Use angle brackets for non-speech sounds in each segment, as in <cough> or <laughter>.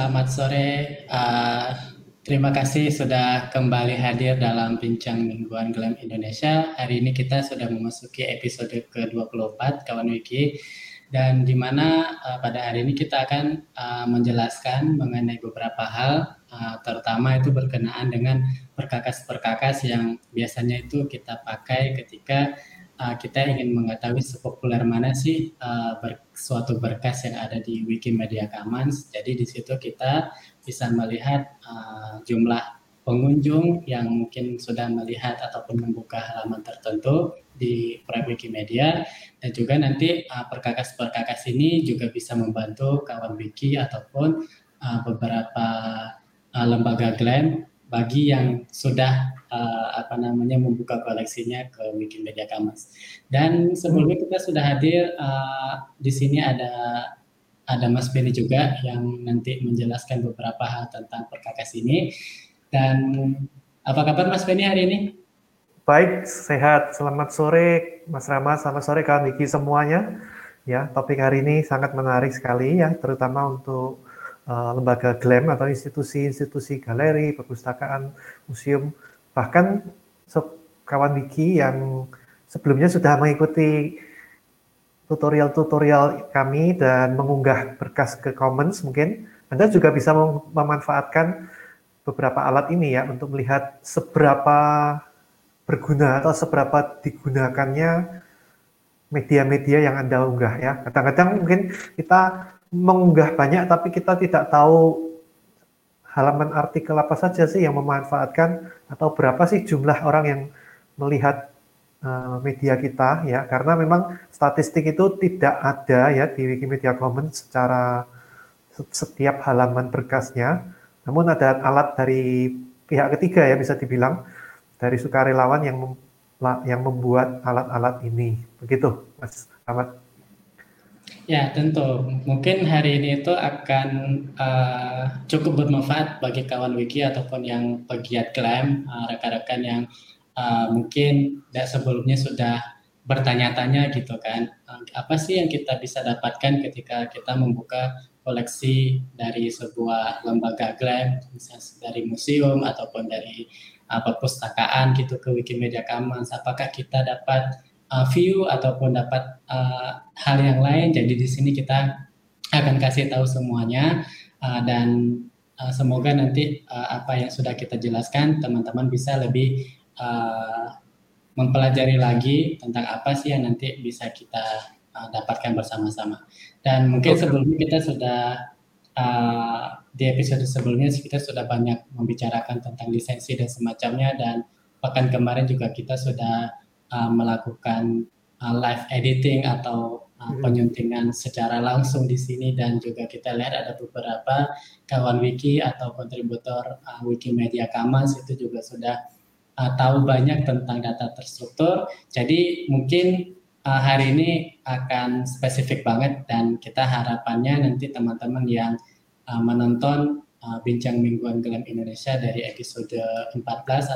Selamat sore. Uh, terima kasih sudah kembali hadir dalam Bincang Mingguan Glam Indonesia. Hari ini kita sudah memasuki episode ke-24 kawan Wiki. Dan di mana uh, pada hari ini kita akan uh, menjelaskan mengenai beberapa hal, uh, terutama itu berkenaan dengan perkakas-perkakas yang biasanya itu kita pakai ketika uh, kita ingin mengetahui sepopuler mana sih uh, ber, suatu berkas yang ada di Wikimedia Commons. Jadi di situ kita bisa melihat uh, jumlah pengunjung yang mungkin sudah melihat ataupun membuka halaman tertentu di proyek Wikimedia dan juga nanti uh, perkakas-perkakas ini juga bisa membantu kawan wiki ataupun uh, beberapa uh, lembaga GLAM bagi yang sudah uh, apa namanya membuka koleksinya ke Wikimedia Commons. Dan sebelumnya kita sudah hadir uh, di sini ada ada Mas Benny juga yang nanti menjelaskan beberapa hal tentang perkakas ini. Dan apa kabar Mas Benny hari ini? Baik, sehat. Selamat sore Mas Rama, selamat sore kawan Wiki semuanya. Ya, topik hari ini sangat menarik sekali ya, terutama untuk uh, lembaga GLAM atau institusi-institusi galeri, perpustakaan, museum, bahkan kawan wiki yang sebelumnya sudah mengikuti tutorial-tutorial kami dan mengunggah berkas ke Commons mungkin Anda juga bisa memanfaatkan beberapa alat ini ya untuk melihat seberapa berguna atau seberapa digunakannya media-media yang Anda unggah ya. Kadang-kadang mungkin kita mengunggah banyak tapi kita tidak tahu halaman artikel apa saja sih yang memanfaatkan atau berapa sih jumlah orang yang melihat uh, media kita ya? Karena memang statistik itu tidak ada ya di Wikimedia Commons secara setiap halaman berkasnya. Namun ada alat dari pihak ketiga ya bisa dibilang dari sukarelawan yang mem yang membuat alat-alat ini. Begitu Mas Ahmad Ya, tentu. Mungkin hari ini itu akan uh, cukup bermanfaat bagi kawan wiki ataupun yang pegiat klaim, uh, rekan-rekan yang uh, mungkin sebelumnya sudah bertanya-tanya gitu kan, uh, apa sih yang kita bisa dapatkan ketika kita membuka koleksi dari sebuah lembaga klaim, misalnya dari museum ataupun dari uh, perpustakaan gitu ke Wikimedia Commons, apakah kita dapat uh, view ataupun dapat uh, hal yang lain. Jadi di sini kita akan kasih tahu semuanya uh, dan uh, semoga nanti uh, apa yang sudah kita jelaskan teman-teman bisa lebih uh, mempelajari lagi tentang apa sih yang nanti bisa kita uh, dapatkan bersama-sama. Dan mungkin sebelumnya kita sudah uh, di episode sebelumnya kita sudah banyak membicarakan tentang lisensi dan semacamnya dan pekan kemarin juga kita sudah uh, melakukan uh, live editing atau uh, hmm. penyuntingan secara langsung di sini dan juga kita lihat ada beberapa kawan wiki atau kontributor uh, Wikimedia Commons itu juga sudah uh, tahu banyak tentang data terstruktur. Jadi mungkin uh, hari ini akan spesifik banget dan kita harapannya nanti teman-teman yang uh, menonton uh, bincang mingguan Gelam Indonesia dari episode 14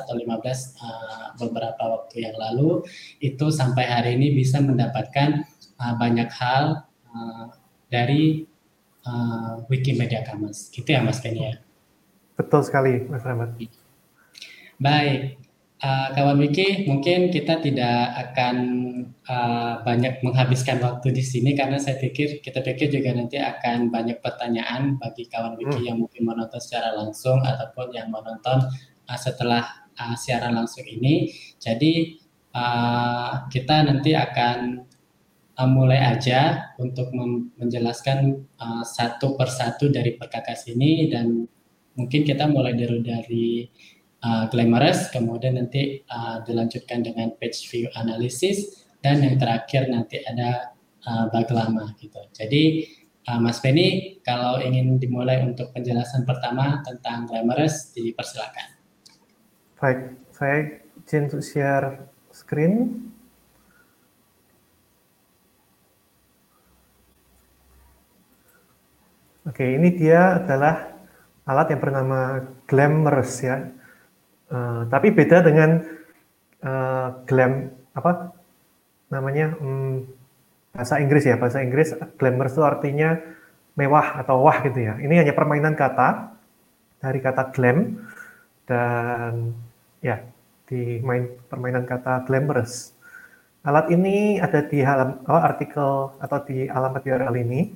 atau 15 uh, beberapa waktu yang lalu itu sampai hari ini bisa mendapatkan uh, banyak hal uh, dari uh, Wikimedia Commons. Gitu ya Mas Kenny ya. Betul sekali Mas Rahmat. Baik, uh, kawan Wiki, mungkin kita tidak akan uh, banyak menghabiskan waktu di sini karena saya pikir kita pikir juga nanti akan banyak pertanyaan bagi kawan Wiki hmm. yang mungkin menonton secara langsung ataupun yang menonton uh, setelah uh, siaran langsung ini. Jadi uh, kita nanti akan uh, mulai aja untuk menjelaskan uh, satu persatu dari perkakas ini dan mungkin kita mulai dari dari uh, glamorous, kemudian nanti uh, dilanjutkan dengan page view analysis, dan yang terakhir nanti ada uh, bug lama gitu. Jadi uh, Mas Penny, kalau ingin dimulai untuk penjelasan pertama tentang glamorous, dipersilakan. Baik, saya izin untuk share screen. Oke, ini dia adalah alat yang bernama Glamorous ya. Uh, tapi beda dengan uh, glam apa namanya um, bahasa Inggris ya bahasa Inggris glamour itu artinya mewah atau wah gitu ya. Ini hanya permainan kata dari kata glam dan ya di main permainan kata glamorous. Alat ini ada di halam, oh, artikel atau di alamat URL ini.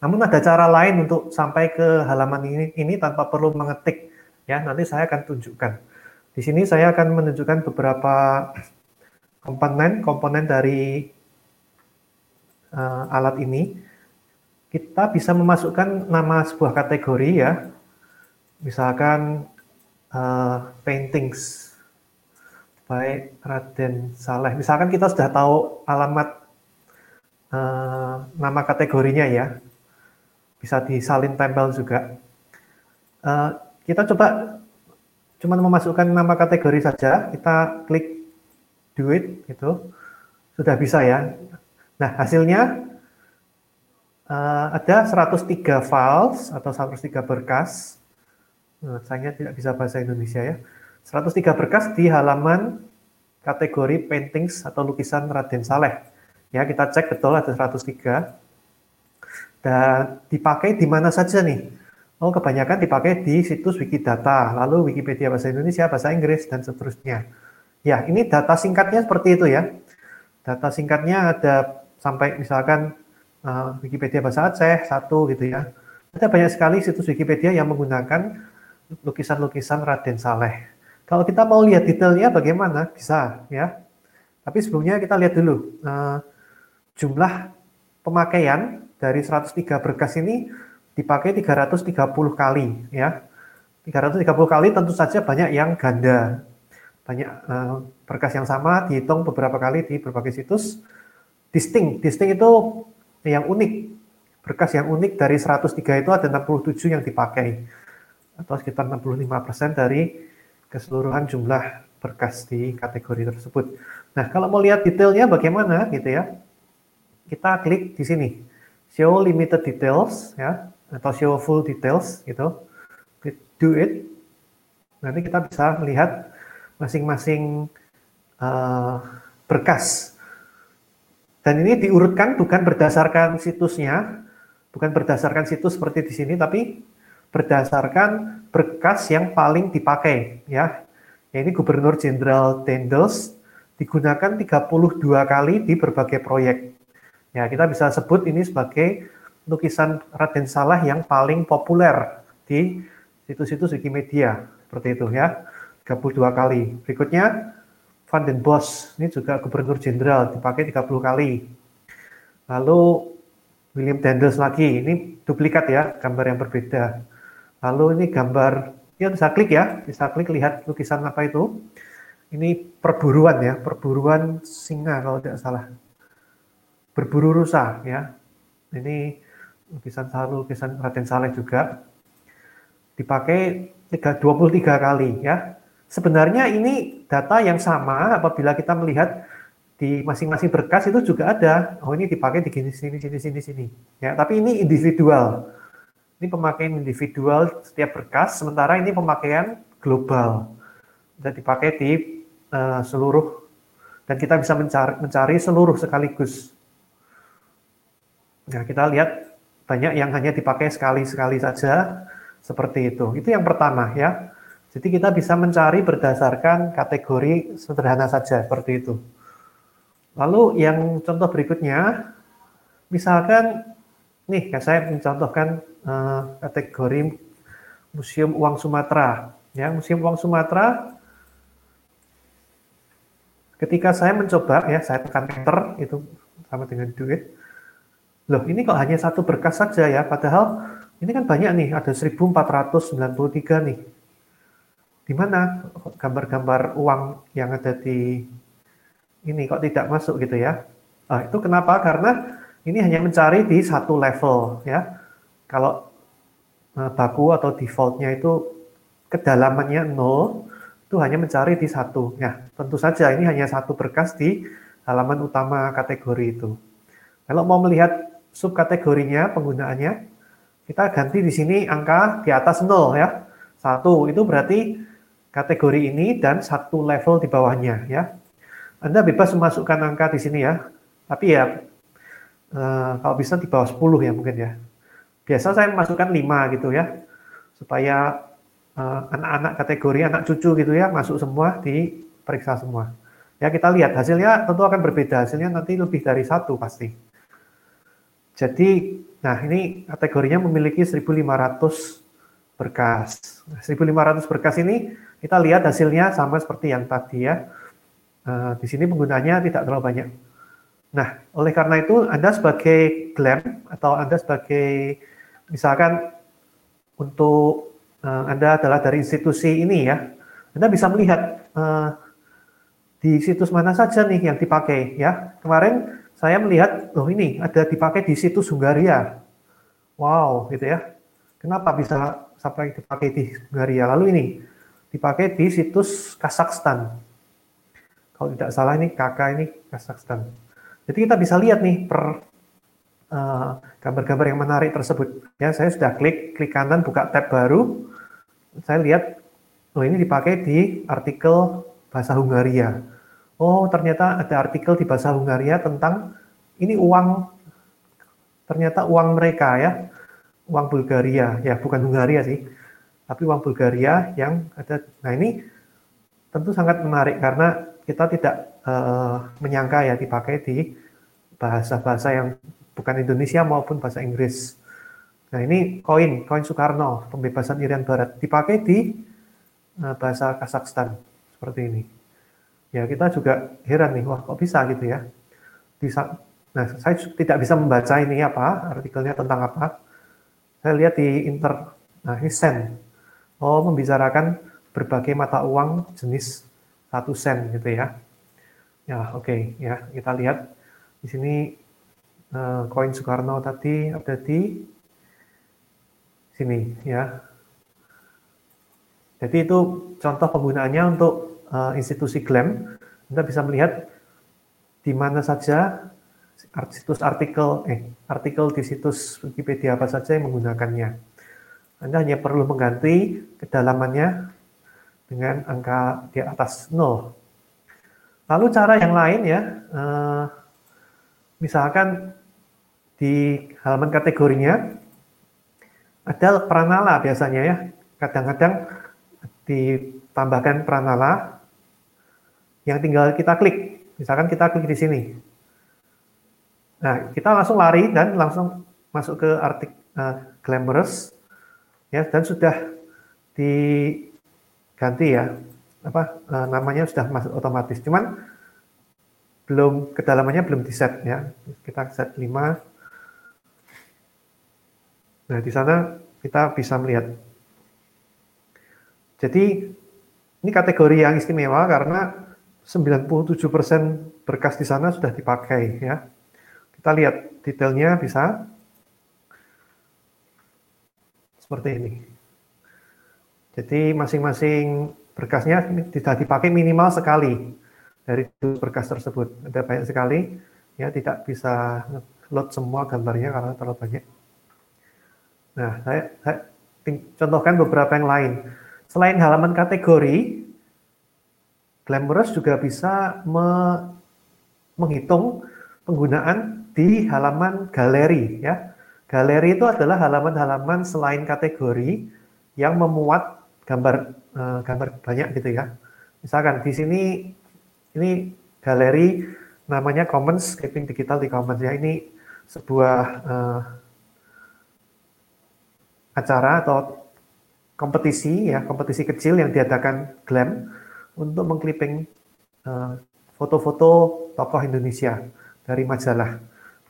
Namun ada cara lain untuk sampai ke halaman ini, ini tanpa perlu mengetik. Ya, nanti saya akan tunjukkan. Di sini saya akan menunjukkan beberapa komponen komponen dari uh, alat ini. Kita bisa memasukkan nama sebuah kategori ya, misalkan uh, paintings by Raden Saleh. Misalkan kita sudah tahu alamat uh, nama kategorinya ya, bisa disalin tempel juga. Uh, kita coba cuma memasukkan nama kategori saja, kita klik do it, gitu, sudah bisa ya. Nah, hasilnya uh, ada 103 files atau 103 berkas. Nah, sayangnya tidak bisa bahasa Indonesia ya. 103 berkas di halaman kategori paintings atau lukisan Raden Saleh. Ya, kita cek betul ada 103. Dan dipakai di mana saja nih? Oh, kebanyakan dipakai di situs Wikidata, lalu Wikipedia bahasa Indonesia, bahasa Inggris, dan seterusnya. Ya, ini data singkatnya seperti itu ya. Data singkatnya ada sampai misalkan uh, Wikipedia bahasa Aceh, satu gitu ya. Ada banyak sekali situs Wikipedia yang menggunakan lukisan-lukisan Raden Saleh. Kalau kita mau lihat detailnya bagaimana, bisa ya. Tapi sebelumnya kita lihat dulu uh, jumlah pemakaian dari 103 berkas ini dipakai 330 kali ya. 330 kali tentu saja banyak yang ganda. Banyak uh, berkas yang sama dihitung beberapa kali di berbagai situs. Distinct, distinct itu yang unik. Berkas yang unik dari 103 itu ada 67 yang dipakai. Atau sekitar 65% dari keseluruhan jumlah berkas di kategori tersebut. Nah, kalau mau lihat detailnya bagaimana gitu ya. Kita klik di sini. Show limited details ya atau show full details gitu. Do it. Nanti kita bisa melihat masing-masing uh, berkas. Dan ini diurutkan bukan berdasarkan situsnya, bukan berdasarkan situs seperti di sini, tapi berdasarkan berkas yang paling dipakai, ya. ini Gubernur Jenderal Dendels digunakan 32 kali di berbagai proyek. Ya, kita bisa sebut ini sebagai lukisan Raden Saleh yang paling populer di situs-situs Wikimedia. Seperti itu ya. 32 kali. Berikutnya Van den Bos ini juga gubernur jenderal dipakai 30 kali. Lalu William Dendels lagi. Ini duplikat ya gambar yang berbeda. Lalu ini gambar ya bisa klik ya bisa klik lihat lukisan apa itu. Ini perburuan ya perburuan singa kalau tidak salah. Berburu rusa ya. Ini lukisan selalu lukisan Raden Saleh juga dipakai 23 kali ya. Sebenarnya ini data yang sama apabila kita melihat di masing-masing berkas itu juga ada. Oh ini dipakai di sini sini sini sini sini. Ya, tapi ini individual. Ini pemakaian individual setiap berkas, sementara ini pemakaian global. Dan dipakai di uh, seluruh dan kita bisa mencari, mencari seluruh sekaligus. Nah, kita lihat banyak yang hanya dipakai sekali-sekali saja, seperti itu. Itu yang pertama ya. Jadi kita bisa mencari berdasarkan kategori sederhana saja, seperti itu. Lalu yang contoh berikutnya, misalkan, nih saya mencontohkan uh, kategori Museum Uang Sumatera. Ya, Museum Uang Sumatera, ketika saya mencoba, ya saya tekan enter, itu sama dengan duit, Loh, ini kok hanya satu berkas saja ya, padahal ini kan banyak nih, ada 1493 nih. Di mana gambar-gambar uang yang ada di ini kok tidak masuk gitu ya? Nah, itu kenapa? Karena ini hanya mencari di satu level ya. Kalau eh, baku atau defaultnya itu kedalamannya nol, itu hanya mencari di satu. Ya, tentu saja ini hanya satu berkas di halaman utama kategori itu. Kalau mau melihat subkategorinya penggunaannya kita ganti di sini angka di atas 0 ya. Satu itu berarti kategori ini dan satu level di bawahnya ya. Anda bebas memasukkan angka di sini ya. Tapi ya eh, kalau bisa di bawah 10 ya mungkin ya. biasa saya masukkan lima gitu ya, supaya eh, anak-anak kategori anak cucu gitu ya masuk semua diperiksa semua. Ya kita lihat hasilnya tentu akan berbeda, hasilnya nanti lebih dari satu pasti. Jadi, nah ini kategorinya memiliki 1.500 berkas. 1.500 berkas ini kita lihat hasilnya sama seperti yang tadi ya. Uh, di sini penggunanya tidak terlalu banyak. Nah, oleh karena itu Anda sebagai GLAM atau Anda sebagai misalkan untuk uh, Anda adalah dari institusi ini ya, Anda bisa melihat uh, di situs mana saja nih yang dipakai ya. Kemarin saya melihat, loh ini ada dipakai di situs Hungaria. Wow, gitu ya. Kenapa bisa sampai dipakai di Hungaria? Lalu ini dipakai di situs Kazakhstan. Kalau tidak salah ini kakak ini Kazakhstan. Jadi kita bisa lihat nih per eh, gambar-gambar uh, yang menarik tersebut. Ya, saya sudah klik klik kanan buka tab baru. Saya lihat, oh ini dipakai di artikel bahasa Hungaria oh ternyata ada artikel di bahasa Hungaria tentang ini uang ternyata uang mereka ya uang Bulgaria. Ya bukan Hungaria sih tapi uang Bulgaria yang ada. Nah ini tentu sangat menarik karena kita tidak uh, menyangka ya dipakai di bahasa-bahasa yang bukan Indonesia maupun bahasa Inggris. Nah ini koin, koin Soekarno, pembebasan Irian Barat, dipakai di uh, bahasa Kazakhstan seperti ini ya kita juga heran nih, wah kok bisa gitu ya. Bisa, nah saya tidak bisa membaca ini apa, artikelnya tentang apa. Saya lihat di inter, nah ini sen. Oh, membicarakan berbagai mata uang jenis satu sen gitu ya. Ya, oke okay, ya, kita lihat di sini uh, koin Soekarno tadi ada di sini ya. Jadi itu contoh penggunaannya untuk uh, institusi GLAM, Anda bisa melihat di mana saja situs artikel eh artikel di situs Wikipedia apa saja yang menggunakannya. Anda hanya perlu mengganti kedalamannya dengan angka di atas 0. Lalu cara yang lain ya, uh, misalkan di halaman kategorinya ada pranala biasanya ya. Kadang-kadang ditambahkan pranala yang tinggal kita klik. Misalkan kita klik di sini. Nah, kita langsung lari dan langsung masuk ke artik uh, glamorous ya dan sudah diganti ya apa uh, namanya sudah masuk otomatis. Cuman belum kedalamannya belum di set ya. Kita set 5. Nah, di sana kita bisa melihat. Jadi ini kategori yang istimewa karena 97% berkas di sana sudah dipakai ya. Kita lihat detailnya bisa seperti ini. Jadi masing-masing berkasnya tidak dipakai minimal sekali dari berkas tersebut. Ada banyak sekali, ya tidak bisa load semua gambarnya karena terlalu banyak. Nah, saya, saya contohkan beberapa yang lain. Selain halaman kategori, Glamorous juga bisa me menghitung penggunaan di halaman galeri ya. Galeri itu adalah halaman-halaman selain kategori yang memuat gambar uh, gambar banyak gitu ya. Misalkan di sini ini galeri namanya Commons Keeping Digital di Commons ya. Ini sebuah uh, acara atau kompetisi ya, kompetisi kecil yang diadakan GLAM untuk mengkliping eh, foto-foto tokoh Indonesia dari majalah.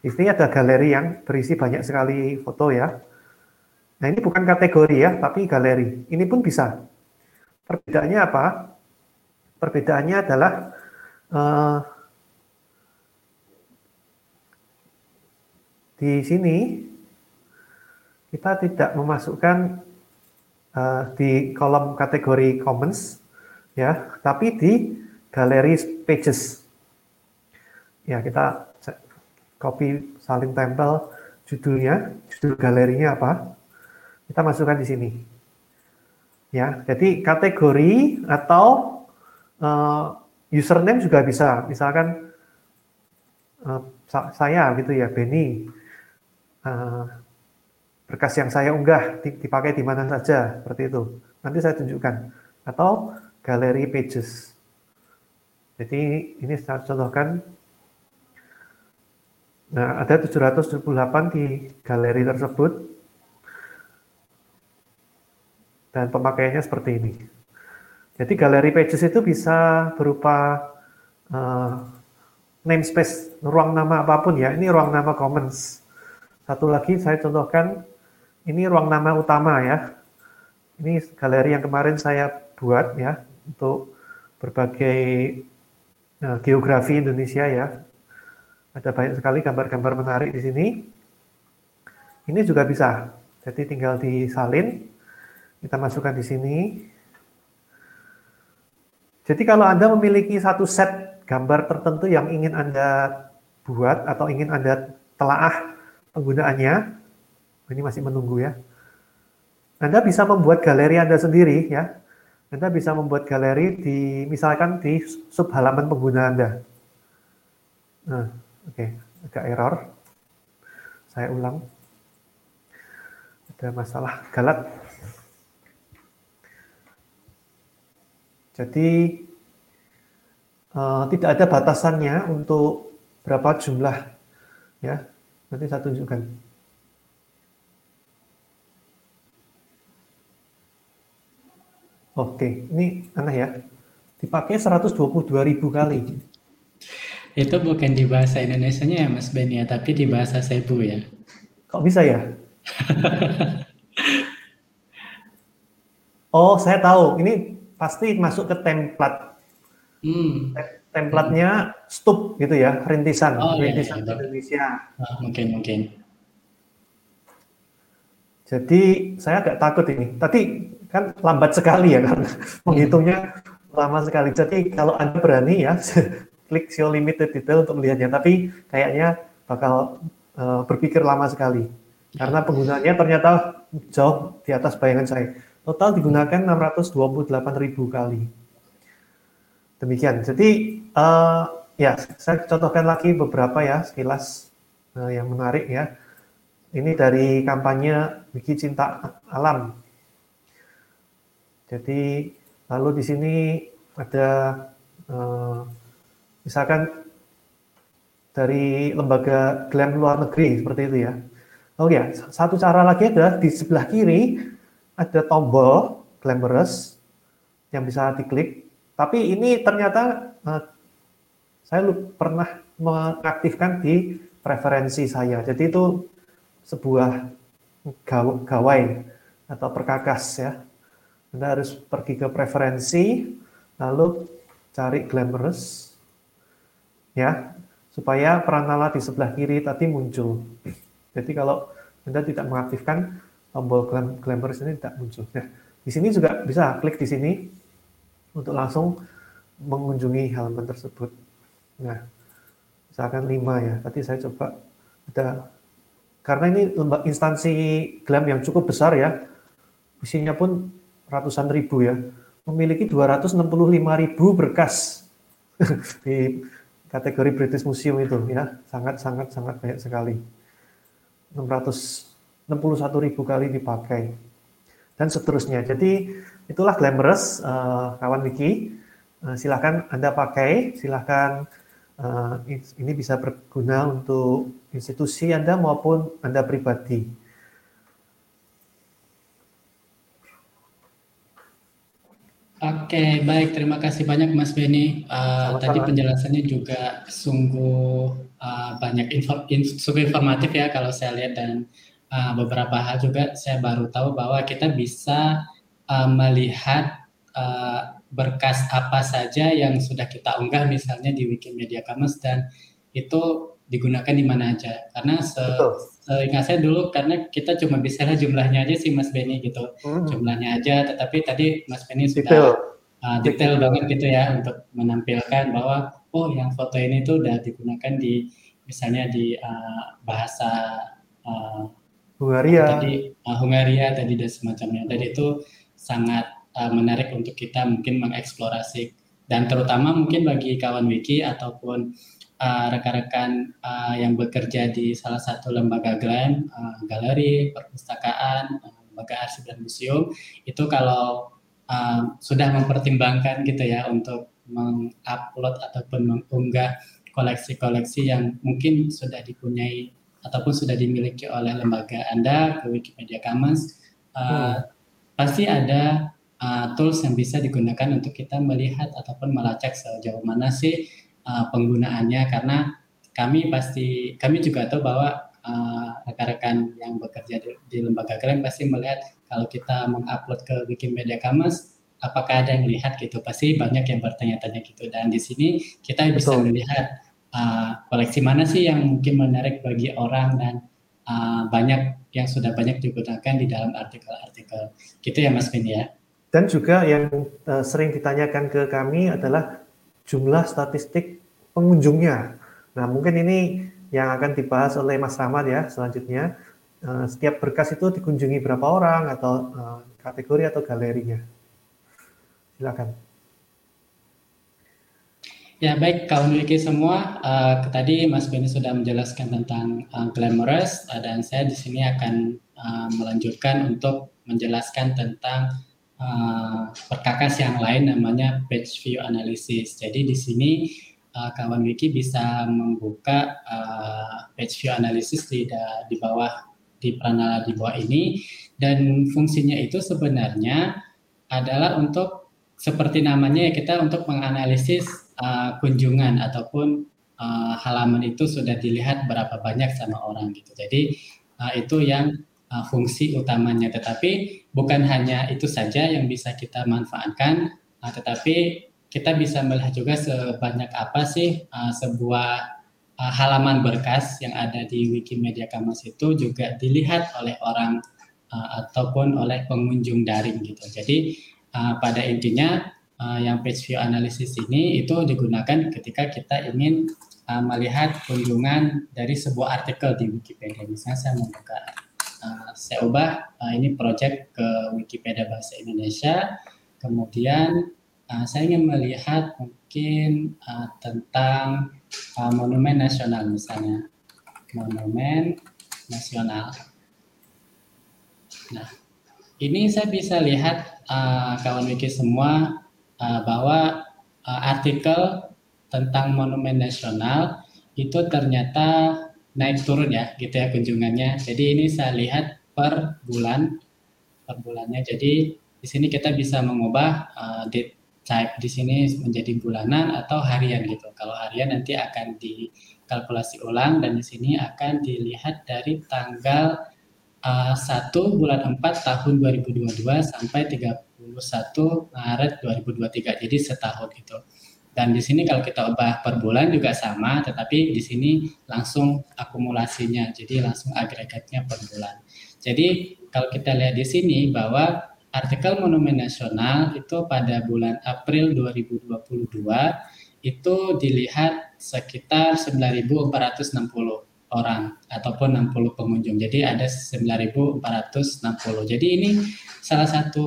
Di sini ada galeri yang berisi banyak sekali foto ya. Nah ini bukan kategori ya, tapi galeri. Ini pun bisa. Perbedaannya apa? Perbedaannya adalah uh, di sini kita tidak memasukkan uh, di kolom kategori Commons ya, tapi di galeri pages. Ya, kita copy saling tempel judulnya, judul galerinya apa? Kita masukkan di sini. Ya, jadi kategori atau uh, username juga bisa. Misalkan uh, saya gitu ya, Benny. Uh, berkas yang saya unggah dipakai di mana saja, seperti itu. Nanti saya tunjukkan. Atau galeri pages. Jadi ini saya contohkan. Nah, ada 778 di galeri tersebut. Dan pemakaiannya seperti ini. Jadi galeri pages itu bisa berupa uh, namespace, ruang nama apa pun ya. Ini ruang nama commons. Satu lagi saya contohkan ini ruang nama utama ya. Ini galeri yang kemarin saya buat ya untuk berbagai uh, geografi Indonesia ya. Ada banyak sekali gambar-gambar menarik di sini. Ini juga bisa. Jadi tinggal disalin, kita masukkan di sini. Jadi kalau Anda memiliki satu set gambar tertentu yang ingin Anda buat atau ingin Anda telaah penggunaannya, ini masih menunggu ya. Anda bisa membuat galeri Anda sendiri ya. Anda bisa membuat galeri di misalkan di sub halaman pengguna Anda. Nah, oke, okay. agak error. Saya ulang. Ada masalah galat. Jadi uh, tidak ada batasannya untuk berapa jumlah ya. Nanti saya tunjukkan. Oke, ini aneh ya. Dipakai 122 ribu kali. Itu bukan di bahasa Indonesia-nya ya Mas Ben ya, tapi di bahasa Cebu ya. Kok bisa ya? <laughs> oh, saya tahu. Ini pasti masuk ke template. Hmm. Templatenya stup gitu ya, rintisan, oh, iya, rintisan iya, iya. Indonesia. Oh, mungkin, mungkin. Jadi saya agak takut ini. Tadi kan lambat sekali ya karena <laughs> menghitungnya lama sekali. Jadi kalau Anda berani ya <laughs> klik show limited detail untuk melihatnya, tapi kayaknya bakal uh, berpikir lama sekali. Karena penggunaannya ternyata jauh di atas bayangan saya. Total digunakan 628 ribu kali. Demikian. Jadi uh, ya saya contohkan lagi beberapa ya sekilas uh, yang menarik ya. Ini dari kampanye Wiki Cinta Alam jadi lalu di sini ada uh, misalkan dari lembaga GLAM luar negeri seperti itu ya. Oh ya, satu cara lagi adalah di sebelah kiri ada tombol glamorous yang bisa diklik. Tapi ini ternyata uh, saya pernah mengaktifkan di preferensi saya. Jadi itu sebuah gawai atau perkakas ya. Anda harus pergi ke preferensi, lalu cari glamorous, ya, supaya peranala di sebelah kiri tadi muncul. Jadi kalau Anda tidak mengaktifkan tombol glamorous ini tidak muncul. Nah, di sini juga bisa klik di sini untuk langsung mengunjungi halaman tersebut. Nah, misalkan 5 ya, tadi saya coba ada karena ini instansi glam yang cukup besar ya, isinya pun ratusan ribu ya, memiliki 265 ribu berkas <laughs> di kategori British Museum itu ya, sangat sangat sangat banyak sekali. 661 ribu kali dipakai dan seterusnya. Jadi itulah glamorous uh, kawan Wiki. Uh, silahkan Anda pakai, silahkan uh, ini bisa berguna untuk institusi Anda maupun Anda pribadi. Oke, baik. Terima kasih banyak Mas Beni. Uh, tadi penjelasannya juga sungguh uh, banyak info, in, sungguh informatif ya kalau saya lihat dan uh, beberapa hal juga saya baru tahu bahwa kita bisa uh, melihat uh, berkas apa saja yang sudah kita unggah misalnya di Wikimedia Commons dan itu digunakan di mana aja. Karena se seingat saya dulu karena kita cuma bisa lihat jumlahnya aja sih Mas Benny gitu. Hmm. jumlahnya aja tetapi tadi Mas Benny sudah detail, uh, detail banget gitu ya untuk menampilkan bahwa oh yang foto ini tuh udah digunakan di misalnya di uh, bahasa uh, Hungaria. tadi uh, Hungaria tadi dan semacamnya. Dan itu sangat uh, menarik untuk kita mungkin mengeksplorasi. Dan terutama mungkin bagi kawan wiki ataupun uh, rekan-rekan uh, yang bekerja di salah satu lembaga GLAM, uh, galeri, perpustakaan, uh, lembaga arsip dan museum, itu kalau uh, sudah mempertimbangkan gitu ya untuk mengupload ataupun mengunggah koleksi-koleksi yang mungkin sudah dipunyai ataupun sudah dimiliki oleh lembaga Anda ke Wikimedia Commons, uh, hmm. pasti ada uh, tools yang bisa digunakan untuk kita melihat ataupun melacak sejauh mana sih uh, penggunaannya karena kami pasti kami juga tahu bahwa rekan-rekan uh, yang bekerja di, di lembaga kalian pasti melihat kalau kita mengupload ke Wikimedia Commons apakah ada yang melihat gitu pasti banyak yang bertanya-tanya gitu dan di sini kita bisa Betul. melihat uh, koleksi mana sih yang mungkin menarik bagi orang dan uh, banyak yang sudah banyak digunakan di dalam artikel-artikel gitu ya Mas Vin ya. Dan juga yang uh, sering ditanyakan ke kami adalah jumlah statistik pengunjungnya. Nah mungkin ini yang akan dibahas oleh Mas Rahmat ya selanjutnya. Uh, setiap berkas itu dikunjungi berapa orang atau uh, kategori atau galerinya. Silakan. Ya baik kawan wiki semua, uh, tadi Mas Beni sudah menjelaskan tentang uh, glamorous uh, dan saya di sini akan uh, melanjutkan untuk menjelaskan tentang uh, perkakas yang lain namanya page view analysis. Jadi di sini uh, kawan wiki bisa membuka uh, page view analysis di di bawah di panel di bawah ini dan fungsinya itu sebenarnya adalah untuk seperti namanya ya kita untuk menganalisis uh, kunjungan ataupun uh, halaman itu sudah dilihat berapa banyak sama orang gitu. Jadi uh, itu yang uh, fungsi utamanya. Tetapi bukan hanya itu saja yang bisa kita manfaatkan, uh, tetapi kita bisa melihat juga sebanyak apa sih uh, sebuah uh, halaman berkas yang ada di Wikimedia Commons itu juga dilihat oleh orang uh, ataupun oleh pengunjung daring gitu. Jadi uh, pada intinya uh, yang page view analysis ini itu digunakan ketika kita ingin uh, melihat kunjungan dari sebuah artikel di Wikipedia. Misalnya saya membuka, uh, saya ubah uh, ini project ke Wikipedia Bahasa Indonesia, kemudian uh, saya ingin melihat mungkin uh, tentang uh, monumen nasional misalnya, monumen nasional. Nah, ini saya bisa lihat uh, kawan wiki semua uh, bahwa uh, artikel tentang monumen nasional itu ternyata naik turun ya gitu ya kunjungannya. Jadi ini saya lihat per bulan per bulannya. Jadi di sini kita bisa mengubah uh, date di sini menjadi bulanan atau harian gitu. Kalau harian nanti akan dikalkulasi ulang dan di sini akan dilihat dari tanggal uh, 1 bulan 4 tahun 2022 sampai 30 21 Maret 2023 jadi setahun itu dan di sini kalau kita ubah per bulan juga sama tetapi di sini langsung akumulasinya. Jadi langsung agregatnya per bulan. Jadi kalau kita lihat di sini bahwa artikel Monumen Nasional itu pada bulan April 2022 itu dilihat sekitar 9.460 orang ataupun 60 pengunjung. Jadi ada 9.460. Jadi ini salah satu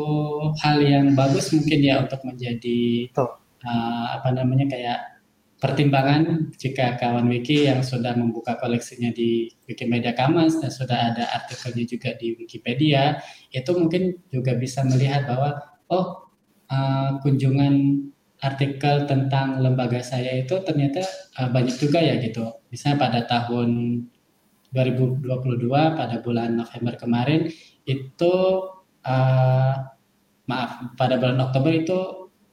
hal yang bagus mungkin ya untuk menjadi uh, apa namanya kayak pertimbangan jika kawan wiki yang sudah membuka koleksinya di Wikimedia Commons dan sudah ada artikelnya juga di Wikipedia itu mungkin juga bisa melihat bahwa oh uh, kunjungan artikel tentang lembaga saya itu ternyata uh, banyak juga ya gitu. Misalnya pada tahun 2022 pada bulan November kemarin itu uh, maaf pada bulan Oktober itu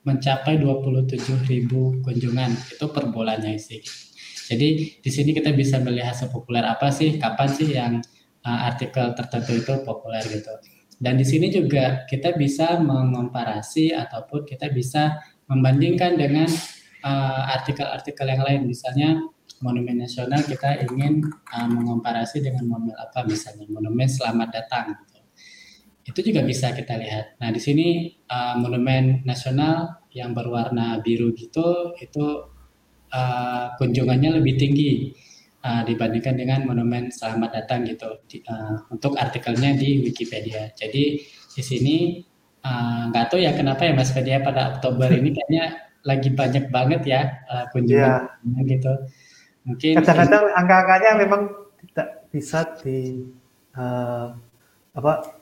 mencapai 27.000 kunjungan itu per bulannya sih. Jadi di sini kita bisa melihat sepopuler apa sih, kapan sih yang uh, artikel tertentu itu populer gitu. Dan di sini juga kita bisa mengomparasi ataupun kita bisa membandingkan dengan uh, artikel-artikel uh, yang lain misalnya monumen nasional kita ingin uh, mengomparasi dengan monumen apa misalnya monumen selamat datang gitu. Itu juga bisa kita lihat nah di sini uh, monumen nasional yang berwarna biru gitu itu uh, kunjungannya lebih tinggi uh, dibandingkan dengan monumen selamat datang gitu di, uh, untuk artikelnya di Wikipedia jadi di sini nggak uh, tahu ya kenapa ya Mas Fedia pada Oktober ini <laughs> kayaknya lagi banyak banget ya uh, kunjungan yeah. gitu. mungkin kadang-kadang angka-angkanya memang tidak bisa di uh, apa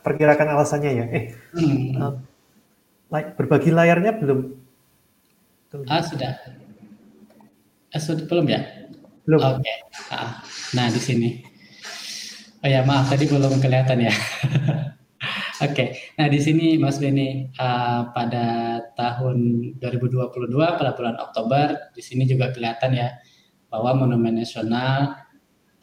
perkirakan alasannya ya. Eh, hmm. uh, berbagi layarnya belum? Ah sudah. Eh, sudah belum ya? Belum. Oke. Okay. Ah, nah di sini. Oh ya maaf tadi belum kelihatan ya. <laughs> Oke, okay. nah di sini Mas Beni uh, pada tahun 2022 pada bulan Oktober di sini juga kelihatan ya bahwa Monumen Nasional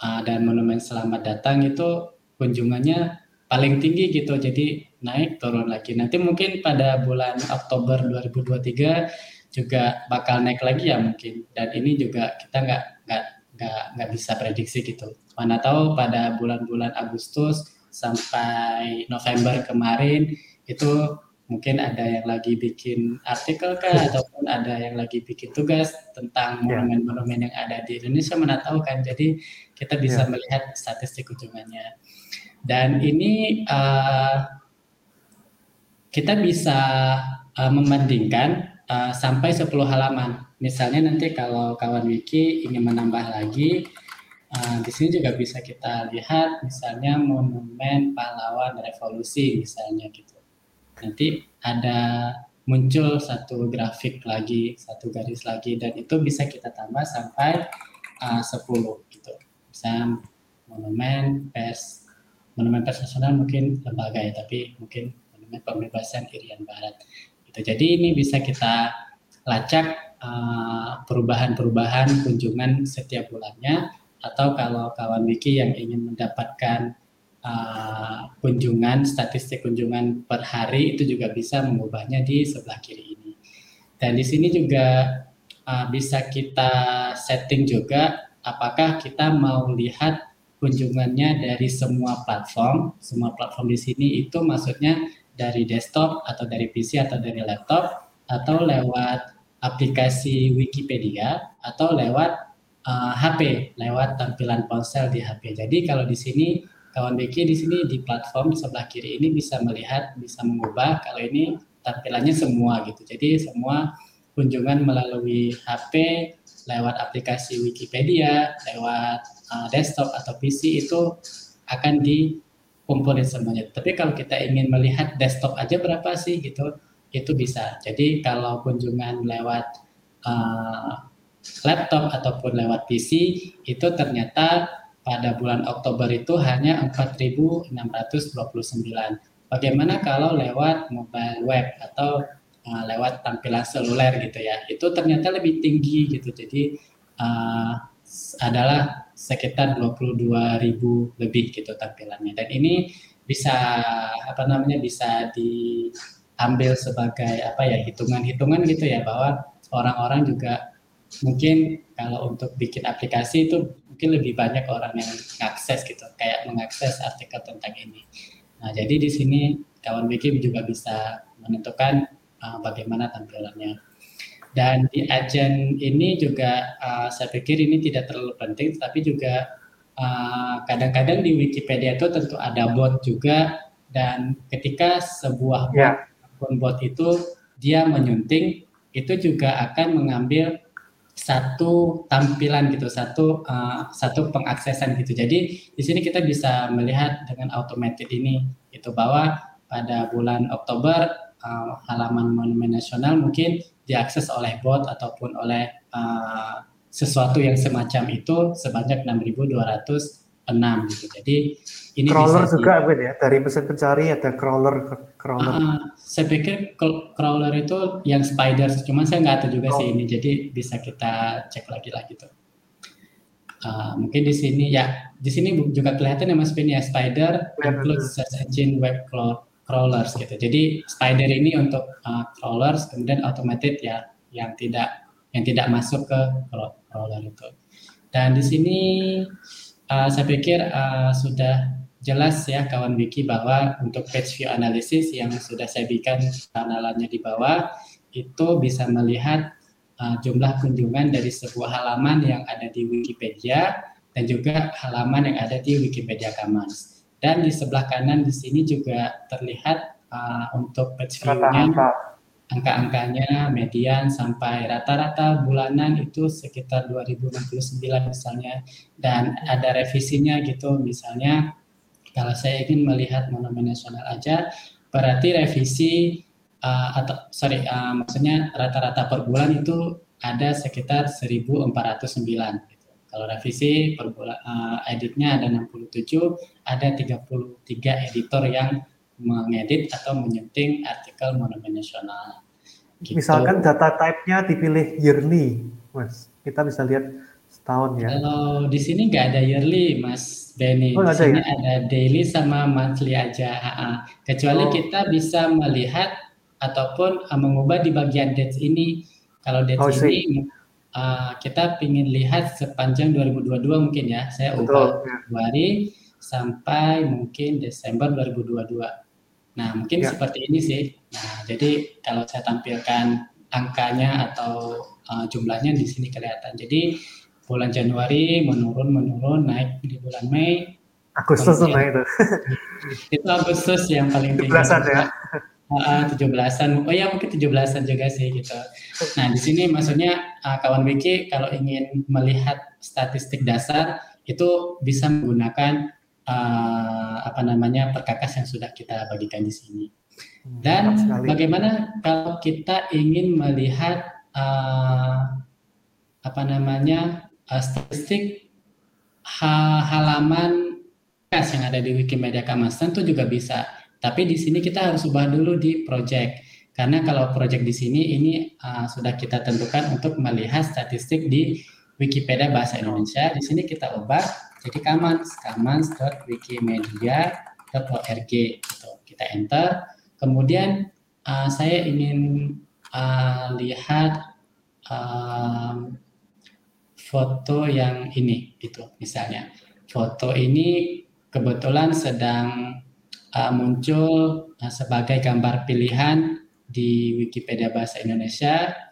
uh, dan Monumen Selamat Datang itu kunjungannya paling tinggi gitu, jadi naik turun lagi. Nanti mungkin pada bulan Oktober 2023 juga bakal naik lagi ya mungkin. Dan ini juga kita nggak nggak nggak nggak bisa prediksi gitu. Mana tahu pada bulan-bulan Agustus sampai November kemarin itu mungkin ada yang lagi bikin artikel kah ataupun ada yang lagi bikin tugas tentang ya. monumen-monumen yang ada di Indonesia mana tahu kan jadi kita bisa yeah. melihat statistik kunjungannya dan ini uh, kita bisa uh, membandingkan uh, sampai 10 halaman misalnya nanti kalau kawan wiki ingin menambah lagi Uh, di sini juga bisa kita lihat misalnya monumen pahlawan revolusi misalnya gitu. Nanti ada muncul satu grafik lagi, satu garis lagi dan itu bisa kita tambah sampai uh, 10 gitu. Bisa monumen pers monumen pers nasional mungkin lembaga ya, tapi mungkin monumen pembebasan Irian Barat. Gitu. Jadi ini bisa kita lacak uh, perubahan-perubahan kunjungan setiap bulannya atau kalau kawan Wiki yang ingin mendapatkan uh, kunjungan statistik kunjungan per hari itu juga bisa mengubahnya di sebelah kiri ini dan di sini juga uh, bisa kita setting juga apakah kita mau lihat kunjungannya dari semua platform semua platform di sini itu maksudnya dari desktop atau dari PC atau dari laptop atau lewat aplikasi Wikipedia atau lewat uh, eh, HP lewat tampilan ponsel di HP. Jadi kalau di sini kawan Becky di sini di platform sebelah kiri ini bisa melihat, bisa mengubah kalau ini tampilannya semua gitu. Jadi semua kunjungan melalui HP lewat aplikasi Wikipedia, lewat uh, desktop atau PC itu akan dikumpulin semuanya. Tapi kalau kita ingin melihat desktop aja berapa sih gitu, itu bisa. Jadi kalau kunjungan lewat uh, laptop ataupun lewat PC itu ternyata pada bulan Oktober itu hanya 4.629. Bagaimana kalau lewat mobile web atau uh, lewat tampilan seluler gitu ya? Itu ternyata lebih tinggi gitu. Jadi uh, adalah sekitar 22.000 lebih gitu tampilannya. Dan ini bisa apa namanya bisa diambil sebagai apa ya hitungan-hitungan gitu ya bahwa orang-orang juga mungkin kalau untuk bikin aplikasi itu mungkin lebih banyak orang yang mengakses gitu, kayak mengakses artikel tentang ini. Nah, jadi di sini kawan bikin juga bisa menentukan uh, bagaimana tampilannya. Dan di agent ini juga uh, saya pikir ini tidak terlalu penting, tapi juga uh, kadang-kadang uh, di Wikipedia itu tentu ada bot juga dan ketika sebuah yeah. bot, bot itu dia menyunting itu juga akan mengambil satu tampilan gitu, satu uh, satu pengaksesan gitu. Jadi di sini kita bisa melihat dengan automated ini itu bahwa pada bulan Oktober uh, halaman Monumen Nasional mungkin diakses oleh bot ataupun oleh uh, sesuatu yang semacam itu sebanyak 6.200 enam gitu. Jadi ini crawler bisa juga di, ya dari mesin pencari ada crawler crawler. Uh, saya pikir crawler itu yang spider, cuma saya nggak tahu juga oh. sih ini. Jadi bisa kita cek lagi lah gitu. Uh, mungkin di sini ya di sini juga kelihatan ya Mas Pin ya spider includes search engine web crawlers gitu. Jadi spider ini untuk uh, crawlers kemudian automated ya yang tidak yang tidak masuk ke crawler itu. Dan di sini uh, saya pikir uh, sudah jelas ya kawan Wiki bahwa untuk page view analysis yang sudah saya berikan analannya di bawah itu bisa melihat uh, jumlah kunjungan dari sebuah halaman yang ada di Wikipedia dan juga halaman yang ada di Wikipedia Commons. Dan di sebelah kanan di sini juga terlihat uh, untuk page view-nya angka-angkanya median sampai rata-rata bulanan itu sekitar 2069 misalnya dan ada revisinya gitu misalnya kalau saya ingin melihat monumen nasional aja berarti revisi uh, atau sorry uh, maksudnya rata-rata per bulan itu ada sekitar 1409 gitu. Kalau revisi per bulan uh, editnya ada 67 ada 33 editor yang mengedit atau menyunting artikel monumen nasional. Gitu. Misalkan data type-nya dipilih yearly, Mas. Kita bisa lihat setahun ya. Kalau di sini nggak ada yearly, Mas Benny. Oh, di sini ya? ada daily sama monthly aja. Ha-ha. Kecuali oh. kita bisa melihat ataupun uh, mengubah di bagian dates ini. Kalau dates oh, ini uh, kita ingin lihat sepanjang 2022 mungkin ya. Saya ubah ya. Februari sampai mungkin Desember 2022. Nah, mungkin ya. seperti ini sih. Nah, jadi kalau saya tampilkan angkanya atau uh, jumlahnya di sini kelihatan. Jadi bulan Januari menurun menurun naik di bulan Mei. Agustus tuh naik itu. <laughs> itu Agustus yang paling tinggi. 17-an ya. Uh, 17-an. Oh ya mungkin 17-an juga sih gitu. Nah, di sini maksudnya uh, kawan Wiki kalau ingin melihat statistik dasar itu bisa menggunakan uh, apa namanya perkakas yang sudah kita bagikan di sini. Hmm, Dan bagaimana kalau kita ingin melihat uh, apa namanya uh, statistik ha halaman kas yang ada di Wikimedia Commons tentu juga bisa. Tapi di sini kita harus ubah dulu di project. Karena kalau project di sini ini uh, sudah kita tentukan untuk melihat statistik di Wikipedia bahasa Indonesia. Di sini kita ubah jadi commons, commons.wikimedia.org gitu. Kita enter. Kemudian uh, saya ingin uh, lihat um, foto yang ini gitu misalnya. Foto ini kebetulan sedang uh, muncul uh, sebagai gambar pilihan di Wikipedia bahasa Indonesia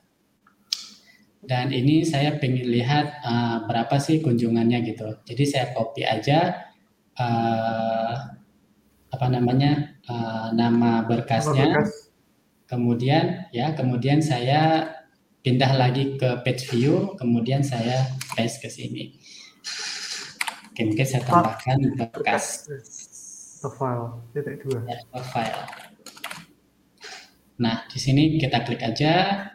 dan ini saya pengen lihat uh, berapa sih kunjungannya gitu. Jadi saya copy aja uh, apa namanya uh, nama berkasnya, berkas. kemudian ya kemudian saya pindah lagi ke page view, kemudian saya paste ke sini. Oke, mungkin saya tambahkan berkas. File, titik dua. Ya, file. Nah, di sini kita klik aja,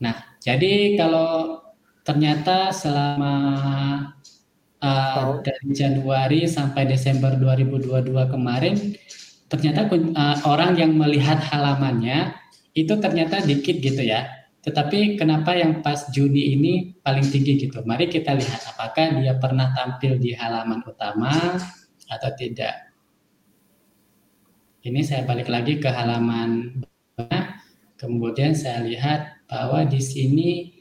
Nah, jadi kalau ternyata selama uh, dari Januari sampai Desember 2022 kemarin, ternyata uh, orang yang melihat halamannya itu ternyata dikit gitu ya. Tetapi kenapa yang pas Juni ini paling tinggi gitu? Mari kita lihat apakah dia pernah tampil di halaman utama atau tidak. Ini saya balik lagi ke halaman kemudian saya lihat bahwa di sini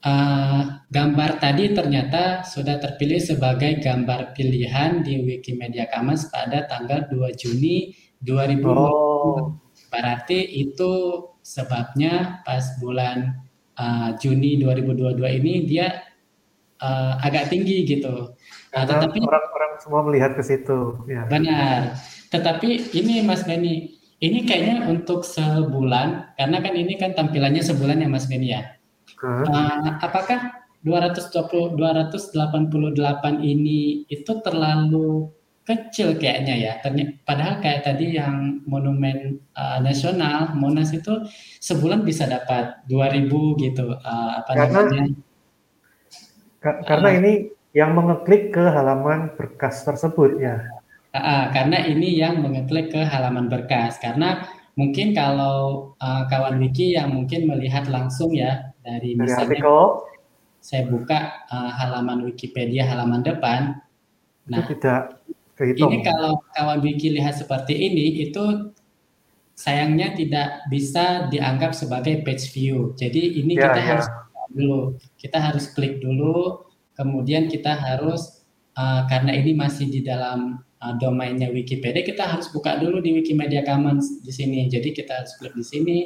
uh, gambar tadi ternyata sudah terpilih sebagai gambar pilihan di Wikimedia Commons pada tanggal 2 Juni 2020. Oh. Berarti itu sebabnya pas bulan uh, Juni 2022 ini dia uh, agak tinggi gitu. Nah, tetapi orang-orang semua melihat ke situ. Ya. Benar. Tetapi ini Mas Beni, ini kayaknya untuk sebulan, karena kan ini kan tampilannya sebulan ya Mas Beni ya. Hmm. Uh, apakah 220 288 ini itu terlalu kecil kayaknya ya. Padahal kayak tadi yang monumen uh, nasional Monas itu sebulan bisa dapat 2000 gitu uh, apa karena, namanya? Karena uh, ini yang mengeklik ke halaman berkas tersebut ya. Uh, karena ini yang mengeklik ke halaman berkas. Karena mungkin kalau uh, kawan Wiki yang mungkin melihat langsung ya dari, dari misalnya artikel. saya buka uh, halaman Wikipedia halaman depan. Nah, itu tidak kehitung. Ini kalau kawan Wiki lihat seperti ini itu sayangnya tidak bisa dianggap sebagai page view. Jadi ini ya, kita ya. harus dulu, kita harus klik dulu, kemudian kita harus uh, karena ini masih di dalam uh, domainnya Wikipedia, kita harus buka dulu di Wikimedia Commons di sini. Jadi kita harus klik di sini.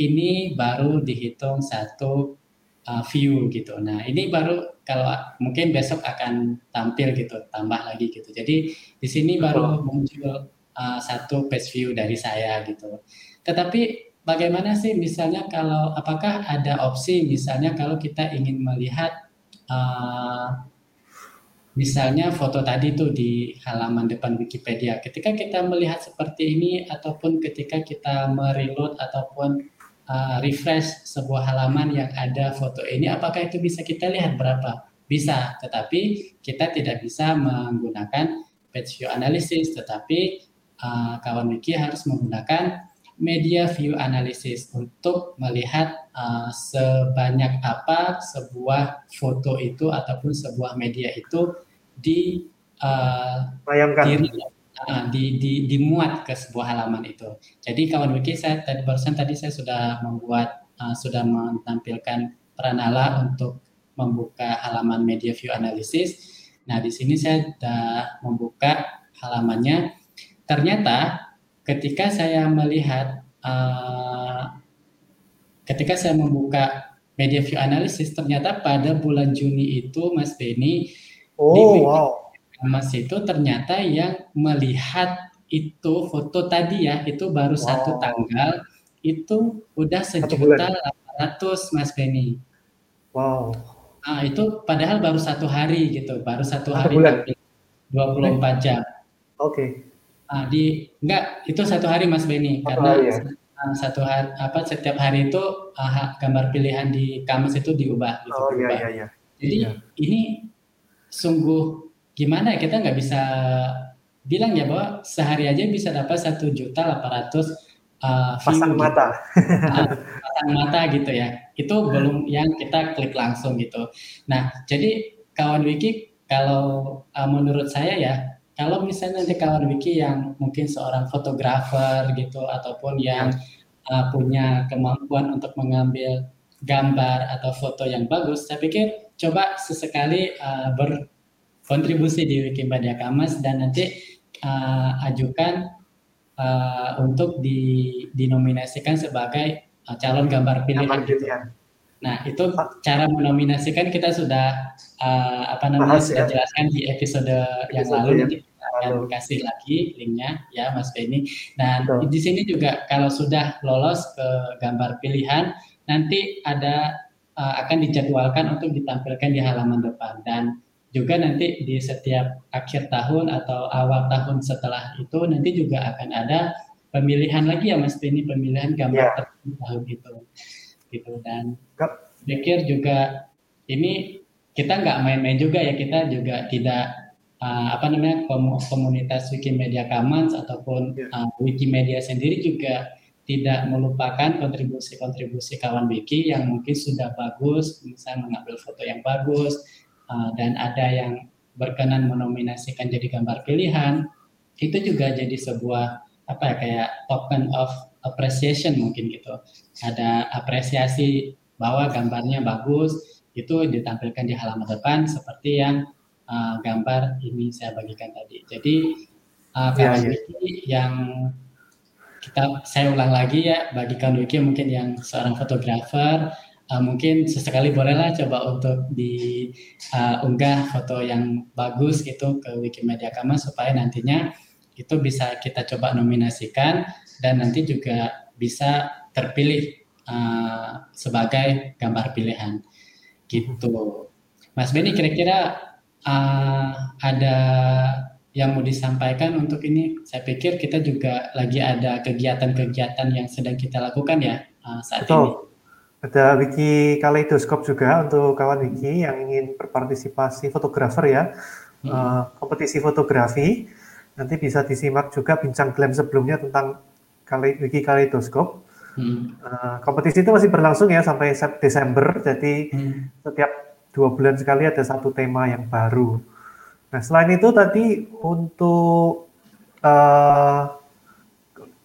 Ini baru dihitung satu uh, view gitu. Nah ini baru kalau mungkin besok akan tampil gitu, tambah lagi gitu. Jadi di sini baru muncul uh, satu page view dari saya gitu. Tetapi bagaimana sih misalnya kalau apakah ada opsi misalnya kalau kita ingin melihat uh, misalnya foto tadi tuh di halaman depan Wikipedia. Ketika kita melihat seperti ini ataupun ketika kita mereload ataupun uh, refresh sebuah halaman yang ada foto ini, apakah itu bisa kita lihat berapa? Bisa, tetapi kita tidak bisa menggunakan page view analysis, tetapi uh, kawan wiki harus menggunakan media view analysis untuk melihat uh, sebanyak apa sebuah foto itu ataupun sebuah media itu di uh, di, uh, di, di dimuat ke sebuah halaman itu. Jadi kawan wiki saya tadi barusan tadi saya sudah membuat uh, sudah menampilkan peranala untuk membuka halaman media view analysis. Nah di sini saya sudah membuka halamannya. Ternyata ketika saya melihat uh, ketika saya membuka media view analysis ternyata pada bulan Juni itu Mas Beni oh, di wow. Mas itu ternyata yang melihat itu foto tadi ya itu baru wow. satu tanggal itu udah sejuta delapan ratus Mas Beni. Wow. Nah, itu padahal baru satu hari gitu, baru satu, satu hari bulan. 24 jam. Oke. Okay. Uh, di enggak itu satu hari Mas Beni karena hari, ya? uh, satu hari apa setiap hari itu uh, gambar pilihan di kamus itu diubah gitu. Oh iya iya iya. Jadi iya. ini sungguh gimana ya kita nggak bisa bilang ya bahwa sehari aja bisa dapat satu juta delapan ratus pasang gitu. mata uh, pasang mata gitu ya itu belum yang kita klik langsung gitu nah jadi kawan wiki kalau uh, menurut saya ya kalau misalnya nanti kawan Wiki yang mungkin seorang fotografer gitu ataupun yang uh, punya kemampuan untuk mengambil gambar atau foto yang bagus, saya pikir coba sesekali uh, berkontribusi di Wikipedia Commons dan nanti uh, ajukan uh, untuk di, dinominasikan sebagai uh, calon gambar pilihan. Gitu. Nah itu cara menominasikan kita sudah uh, apa namanya Bahas, sudah ya? jelaskan di episode, episode yang lalu. Ya akan kasih lagi linknya ya Mas Benny. Dan Betul. di sini juga kalau sudah lolos ke gambar pilihan, nanti ada uh, akan dijadwalkan untuk ditampilkan di halaman depan dan juga nanti di setiap akhir tahun atau awal tahun setelah itu nanti juga akan ada pemilihan lagi ya Mas Benny pemilihan gambar ya. tahun itu gitu dan pikir juga ini kita nggak main-main juga ya kita juga tidak uh, apa namanya komunitas Wikimedia Commons ataupun uh, Wikimedia sendiri juga tidak melupakan kontribusi-kontribusi kawan wiki yang mungkin sudah bagus, misalnya mengambil foto yang bagus uh, dan ada yang berkenan menominasikan jadi gambar pilihan, itu juga jadi sebuah apa ya kayak token of appreciation mungkin gitu. Ada apresiasi bahwa gambarnya bagus, itu ditampilkan di halaman depan seperti yang uh, gambar ini saya bagikan tadi. Jadi uh, ya, ya. yang kita saya ulang lagi ya bagikan wiki mungkin yang seorang fotografer uh, mungkin sesekali bolehlah coba untuk diunggah uh, foto yang bagus itu ke Wikimedia Commons supaya nantinya itu bisa kita coba nominasikan dan nanti juga bisa terpilih uh, sebagai gambar pilihan gitu. Mas Beni kira-kira uh, ada yang mau disampaikan untuk ini? Saya pikir kita juga lagi ada kegiatan-kegiatan yang sedang kita lakukan ya uh, saat Betul. ini. Ada wiki kaleidoskop juga untuk kawan wiki yang ingin berpartisipasi fotografer ya, hmm. uh, kompetisi fotografi. Nanti bisa disimak juga bincang glam sebelumnya tentang kali, wiki kaleidoskop. Hmm. Uh, kompetisi itu masih berlangsung ya sampai Desember, jadi hmm. setiap dua bulan sekali ada satu tema yang baru. Nah, selain itu tadi untuk uh,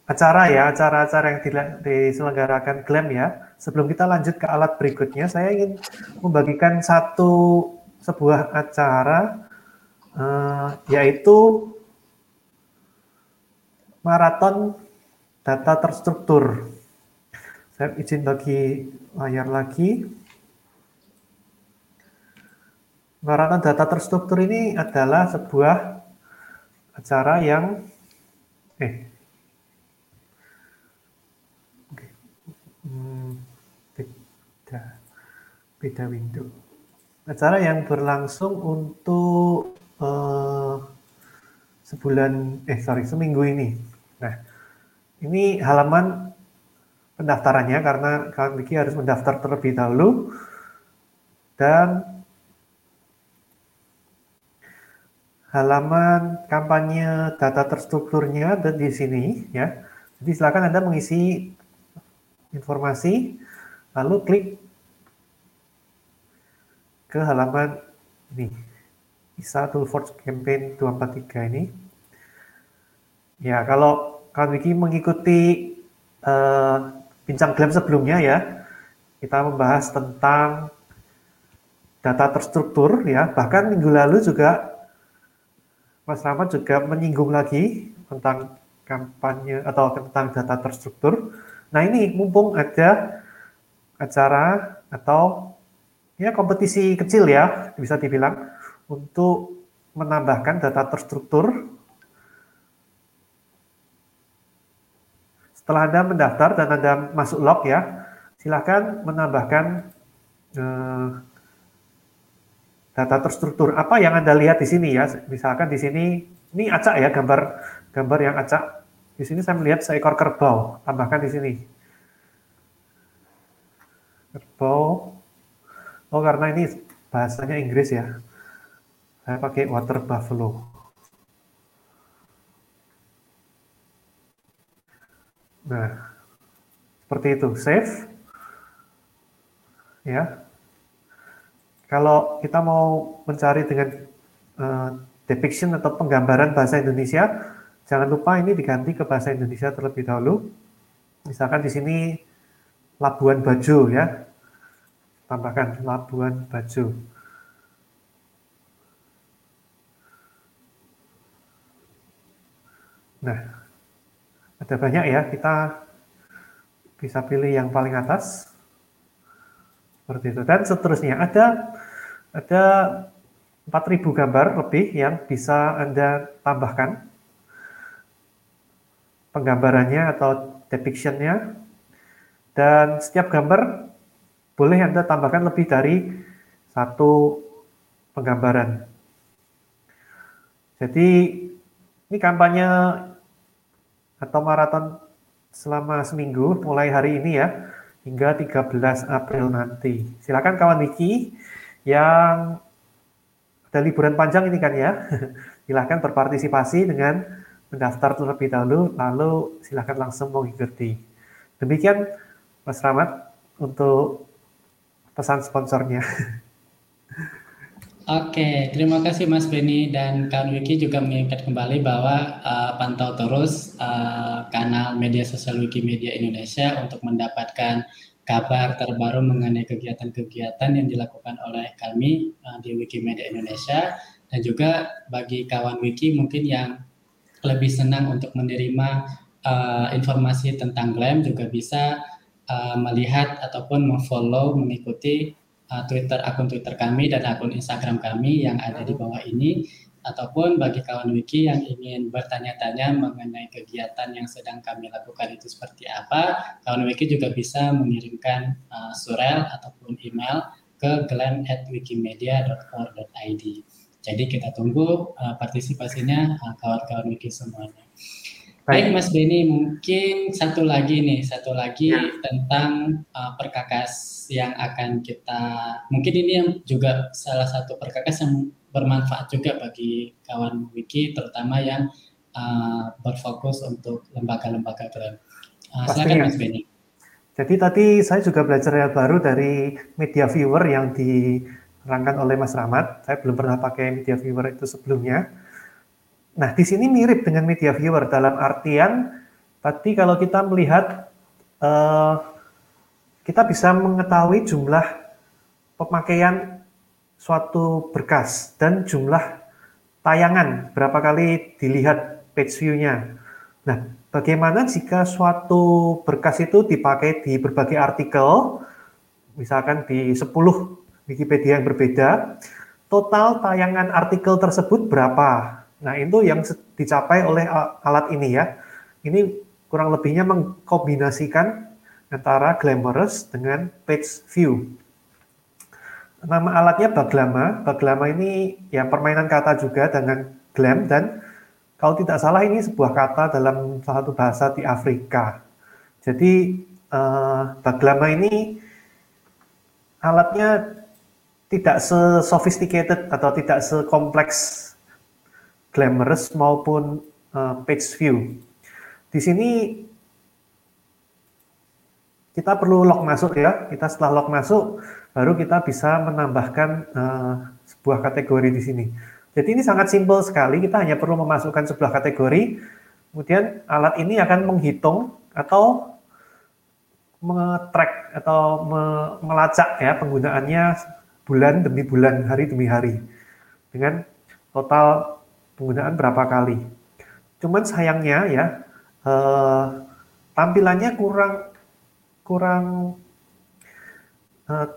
acara ya, acara-acara yang diselenggarakan GLAM ya. Sebelum kita lanjut ke alat berikutnya, saya ingin membagikan satu sebuah acara uh, yaitu maraton data terstruktur. Saya izin bagi layar lagi. Pengarahan data terstruktur ini adalah sebuah acara yang eh beda beda window. Acara yang berlangsung untuk uh, sebulan, eh sorry, seminggu ini. Nah, ini halaman pendaftarannya karena kalian harus mendaftar terlebih dahulu dan halaman kampanye data terstrukturnya ada di sini ya. Jadi silakan Anda mengisi informasi lalu klik ke halaman ini ISA Toolforge Campaign 243 ini. Ya, kalau kalian Wiki mengikuti uh, bincang glam sebelumnya ya, kita membahas tentang data terstruktur ya, bahkan minggu lalu juga Mas Rahmat juga menyinggung lagi tentang kampanye atau tentang data terstruktur. Nah ini mumpung ada acara atau ya kompetisi kecil ya bisa dibilang untuk menambahkan data terstruktur setelah Anda mendaftar dan Anda masuk log ya silahkan menambahkan eh, data terstruktur apa yang Anda lihat di sini ya misalkan di sini ini acak ya gambar gambar yang acak di sini saya melihat seekor kerbau tambahkan di sini kerbau Oh, karena ini bahasanya Inggris ya. Saya pakai water buffalo. Nah, seperti itu. Save. Ya. Kalau kita mau mencari dengan uh, depiction atau penggambaran bahasa Indonesia, jangan lupa ini diganti ke bahasa Indonesia terlebih dahulu. Misalkan di sini Labuan Bajo ya, tambahkan Labuan Bajo. Nah, ada banyak ya, kita bisa pilih yang paling atas. Seperti itu. Dan seterusnya, ada ada 4000 gambar lebih yang bisa Anda tambahkan penggambarannya atau depictionnya dan setiap gambar boleh Anda tambahkan lebih dari satu penggambaran. Jadi ini kampanye atau maraton selama seminggu mulai hari ini ya hingga 13 April nanti. Silakan kawan Wiki yang ada liburan panjang ini kan ya. <laughs> Silakan berpartisipasi dengan mendaftar terlebih dahulu lalu silakan langsung mengikuti. Demikian Mas Rahmat untuk pesan sponsornya. <laughs> Oke, terima kasih Mas Beni dan kawan Wiki juga mengingat kembali bahwa uh, pantau terus uh, kanal media sosial Wikimedia Indonesia untuk mendapatkan kabar terbaru mengenai kegiatan-kegiatan yang dilakukan oleh kami uh, di Wikimedia Indonesia. Dan juga bagi kawan Wiki mungkin yang lebih senang untuk menerima uh, informasi tentang GLAM juga bisa uh, melihat ataupun memfollow mengikuti uh, Twitter akun Twitter kami dan akun Instagram kami yang ada di bawah ini ataupun bagi kawan wiki yang ingin bertanya-tanya mengenai kegiatan yang sedang kami lakukan itu seperti apa, kawan wiki juga bisa mengirimkan uh, surel ataupun email ke glenn@wikimedia.org.id. Jadi kita tunggu uh, partisipasinya uh, kawan-kawan wiki semuanya. Baik Mas Beni, mungkin satu lagi nih, satu lagi ya. tentang uh, perkakas yang akan kita, mungkin ini yang juga salah satu perkakas yang bermanfaat juga bagi kawan wiki, terutama yang uh, berfokus untuk lembaga-lembaga keren. Uh, silakan Mas Beni. Jadi tadi saya juga belajar hal baru dari media viewer yang diterangkan oleh Mas Rahmat. Saya belum pernah pakai media viewer itu sebelumnya Nah, di sini mirip dengan media viewer dalam artian tadi kalau kita melihat uh, kita bisa mengetahui jumlah pemakaian suatu berkas dan jumlah tayangan berapa kali dilihat page view-nya. Nah, bagaimana jika suatu berkas itu dipakai di berbagai artikel, misalkan di 10 Wikipedia yang berbeda, total tayangan artikel tersebut berapa? Nah, itu yang dicapai oleh alat ini ya. Ini kurang lebihnya mengkombinasikan antara glamorous dengan page view. Nama alatnya Baglama. Baglama ini ya permainan kata juga dengan glam dan kalau tidak salah ini sebuah kata dalam salah satu bahasa di Afrika. Jadi uh, Baglama ini alatnya tidak se-sophisticated atau tidak sekompleks glamorous maupun uh, page view. Di sini kita perlu log masuk ya. Kita setelah log masuk, baru kita bisa menambahkan uh, sebuah kategori di sini. Jadi ini sangat simpel sekali. Kita hanya perlu memasukkan sebuah kategori, kemudian alat ini akan menghitung atau nge-track atau melacak ya penggunaannya bulan demi bulan, hari demi hari dengan total penggunaan berapa kali. Cuman sayangnya ya eh, tampilannya kurang kurang eh,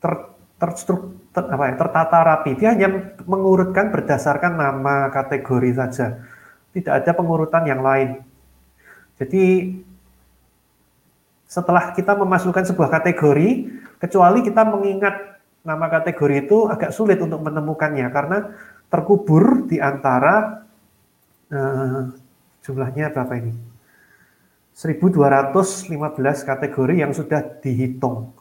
ter, terstruktur apa ya, tertata rapi. Dia hanya mengurutkan berdasarkan nama kategori saja. Tidak ada pengurutan yang lain. Jadi setelah kita memasukkan sebuah kategori, kecuali kita mengingat nama kategori itu agak sulit untuk menemukannya karena terkubur di antara uh, jumlahnya berapa ini? 1215 kategori yang sudah dihitung.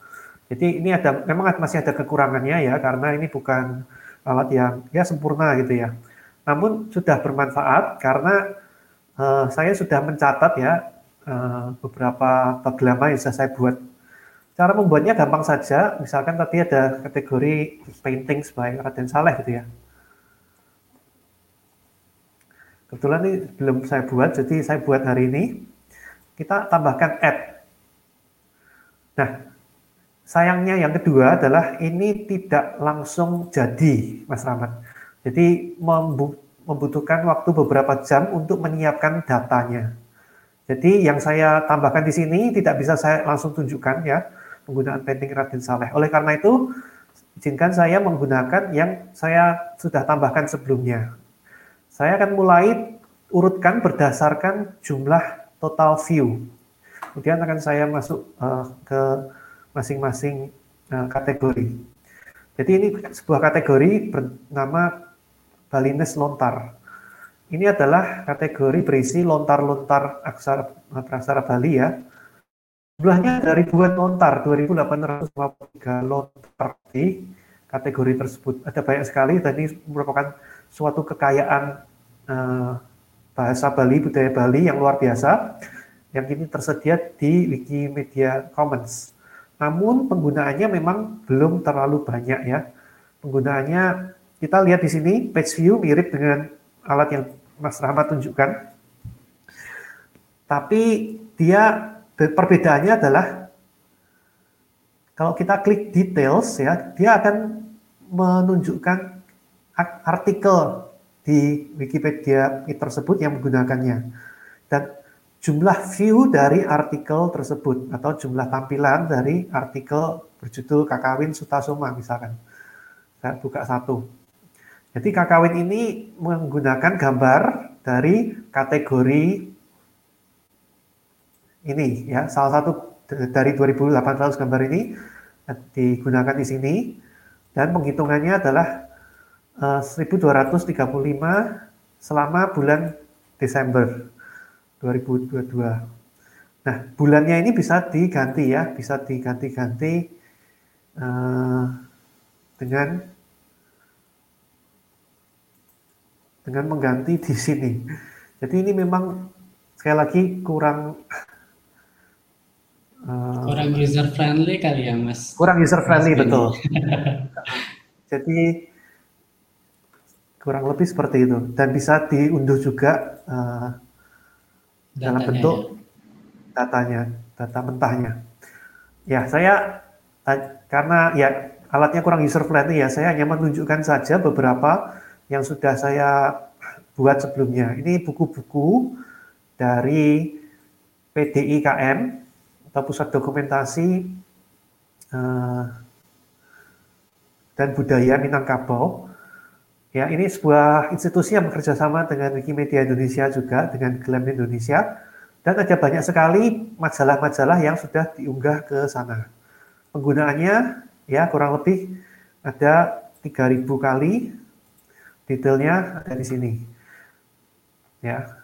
Jadi ini ada memang masih ada kekurangannya ya karena ini bukan alat yang ya sempurna gitu ya. Namun sudah bermanfaat karena uh, saya sudah mencatat ya uh, beberapa tablama yang sudah saya buat. Cara membuatnya gampang saja. Misalkan tadi ada kategori painting sebagai Raden Saleh gitu ya. Kebetulan ini belum saya buat, jadi saya buat hari ini. Kita tambahkan add. Nah, sayangnya yang kedua adalah ini tidak langsung jadi, Mas Rahmat. Jadi membutuhkan waktu beberapa jam untuk menyiapkan datanya. Jadi yang saya tambahkan di sini tidak bisa saya langsung tunjukkan ya penggunaan painting Raden Saleh. Oleh karena itu, izinkan saya menggunakan yang saya sudah tambahkan sebelumnya. Saya akan mulai urutkan berdasarkan jumlah total view. Kemudian akan saya masuk uh, ke masing-masing uh, kategori. Jadi ini sebuah kategori bernama Balines Lontar. Ini adalah kategori berisi lontar-lontar aksara praksara Bali ya. Jumlahnya dari ribuan lontar, 2.853 lontar di kategori tersebut. Ada banyak sekali dan ini merupakan suatu kekayaan uh, bahasa Bali, budaya Bali yang luar biasa yang kini tersedia di Wikimedia Commons. Namun penggunaannya memang belum terlalu banyak ya. Penggunaannya kita lihat di sini page view mirip dengan alat yang Mas Rahmat tunjukkan. Tapi dia perbedaannya adalah kalau kita klik details ya, dia akan menunjukkan artikel di Wikipedia tersebut yang menggunakannya. Dan jumlah view dari artikel tersebut atau jumlah tampilan dari artikel berjudul Kakawin Sutasoma misalkan. Saya buka satu. Jadi Kakawin ini menggunakan gambar dari kategori ini ya, salah satu dari 2800 gambar ini digunakan di sini dan penghitungannya adalah 1235 eh, selama bulan Desember 2022. Nah, bulannya ini bisa diganti ya, bisa diganti-ganti uh, dengan dengan mengganti di sini. Jadi ini memang sekali lagi kurang uh, kurang user friendly kali ya, Mas. Kurang user friendly betul. <laughs> Jadi kurang lebih seperti itu dan bisa diunduh juga uh, dalam bentuk ya. datanya, data mentahnya. Ya, saya karena ya alatnya kurang user friendly ya, saya hanya menunjukkan saja beberapa yang sudah saya buat sebelumnya. Ini buku-buku dari PDIKM atau Pusat Dokumentasi uh, dan Budaya Minangkabau Ya, ini sebuah institusi yang bekerja sama dengan Wikimedia Indonesia juga, dengan GLAM Indonesia. Dan ada banyak sekali majalah-majalah yang sudah diunggah ke sana. Penggunaannya ya kurang lebih ada 3000 kali. Detailnya ada di sini. Ya.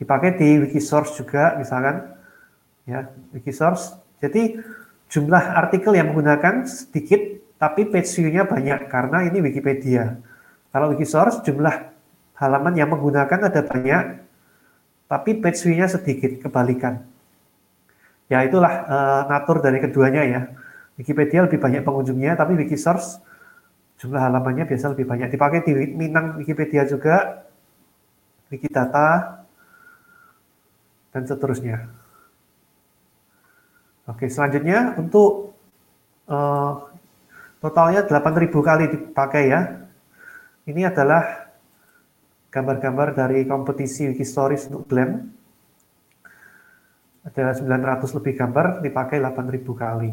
Dipakai di Wikisource juga misalkan ya, Wikisource. Jadi jumlah artikel yang menggunakan sedikit tapi page view-nya banyak karena ini Wikipedia. Kalau Wikisource jumlah halaman yang menggunakan ada banyak tapi page view-nya sedikit, kebalikan. Ya itulah uh, natur dari keduanya ya. Wikipedia lebih banyak pengunjungnya, tapi Wikisource jumlah halamannya biasa lebih banyak. Dipakai di Minang Wikipedia juga, Wikidata, dan seterusnya. Oke, selanjutnya untuk uh, totalnya 8.000 kali dipakai ya. Ini adalah gambar-gambar dari kompetisi Wikistories untuk GLAM. Ada 900 lebih gambar, dipakai 8.000 kali.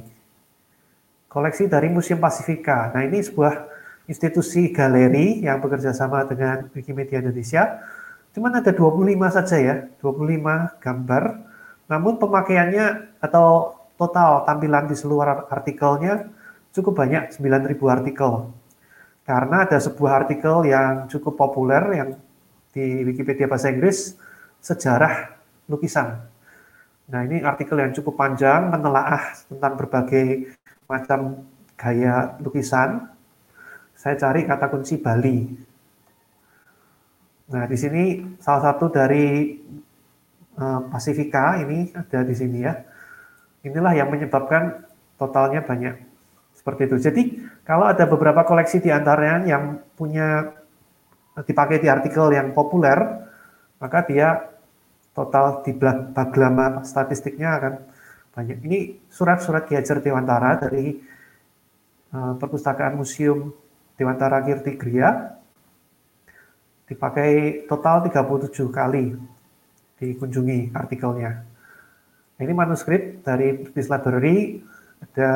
Koleksi dari Museum Pasifika. Nah ini sebuah institusi galeri yang bekerja sama dengan Wikimedia Indonesia. Cuman ada 25 saja ya, 25 gambar. Namun pemakaiannya atau total tampilan di seluruh artikelnya cukup banyak, 9.000 artikel. Karena ada sebuah artikel yang cukup populer yang di Wikipedia Bahasa Inggris sejarah lukisan. Nah ini artikel yang cukup panjang menelaah tentang berbagai macam gaya lukisan. Saya cari kata kunci Bali. Nah di sini salah satu dari uh, Pasifika ini ada di sini ya. Inilah yang menyebabkan totalnya banyak seperti itu. Jadi kalau ada beberapa koleksi di antaranya yang punya dipakai di artikel yang populer, maka dia total di baglama statistiknya akan banyak. Ini surat-surat Ki Hajar Dewantara dari uh, Perpustakaan Museum Dewantara Kirti Gria dipakai total 37 kali dikunjungi artikelnya. Ini manuskrip dari British Library ada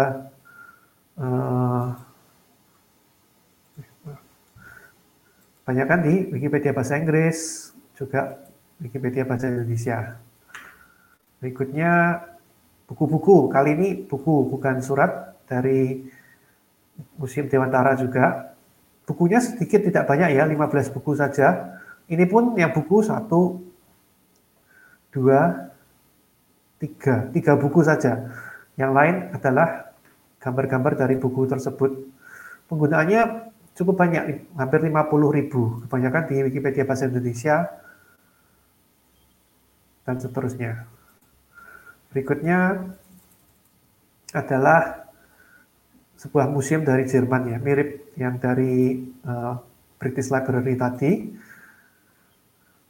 uh, banyak kan di Wikipedia Bahasa Inggris, juga Wikipedia Bahasa Indonesia. Berikutnya buku-buku, kali ini buku bukan surat dari Museum Dewantara juga. Bukunya sedikit tidak banyak ya, 15 buku saja. Ini pun yang buku satu, dua, tiga, tiga buku saja. Yang lain adalah gambar-gambar dari buku tersebut. Penggunaannya cukup banyak, hampir 50 ribu, kebanyakan di Wikipedia Bahasa Indonesia, dan seterusnya. Berikutnya adalah sebuah museum dari Jerman ya, mirip yang dari uh, British Library tadi.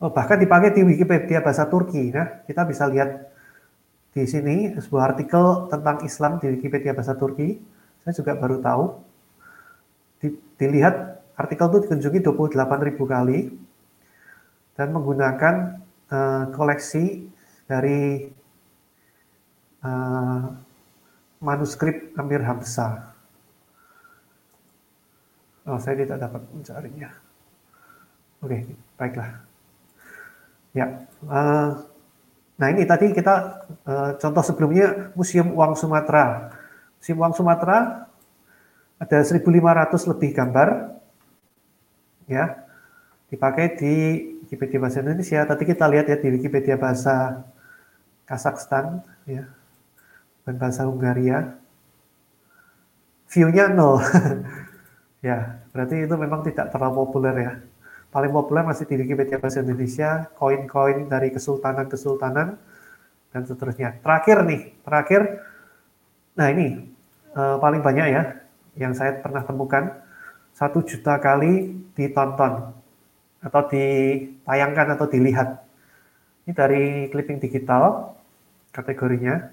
Oh, bahkan dipakai di Wikipedia bahasa Turki. Nah, kita bisa lihat di sini sebuah artikel tentang Islam di Wikipedia bahasa Turki. Saya juga baru tahu dilihat artikel itu dikunjungi 28.000 kali dan menggunakan uh, koleksi dari uh, manuskrip Amir Hamzah. Oh, saya tidak dapat mencarinya. Oke, baiklah. Ya, uh, nah ini tadi kita uh, contoh sebelumnya Museum Uang Sumatera. Museum Uang Sumatera ada 1.500 lebih gambar ya dipakai di Wikipedia bahasa Indonesia. Tadi kita lihat ya di Wikipedia bahasa Kazakhstan ya dan bahasa Hungaria. View-nya nol. <laughs> ya, berarti itu memang tidak terlalu populer ya. Paling populer masih di Wikipedia bahasa Indonesia, koin-koin dari kesultanan-kesultanan dan seterusnya. Terakhir nih, terakhir nah ini uh, paling banyak ya yang saya pernah temukan satu juta kali ditonton atau ditayangkan atau dilihat. Ini dari clipping digital kategorinya,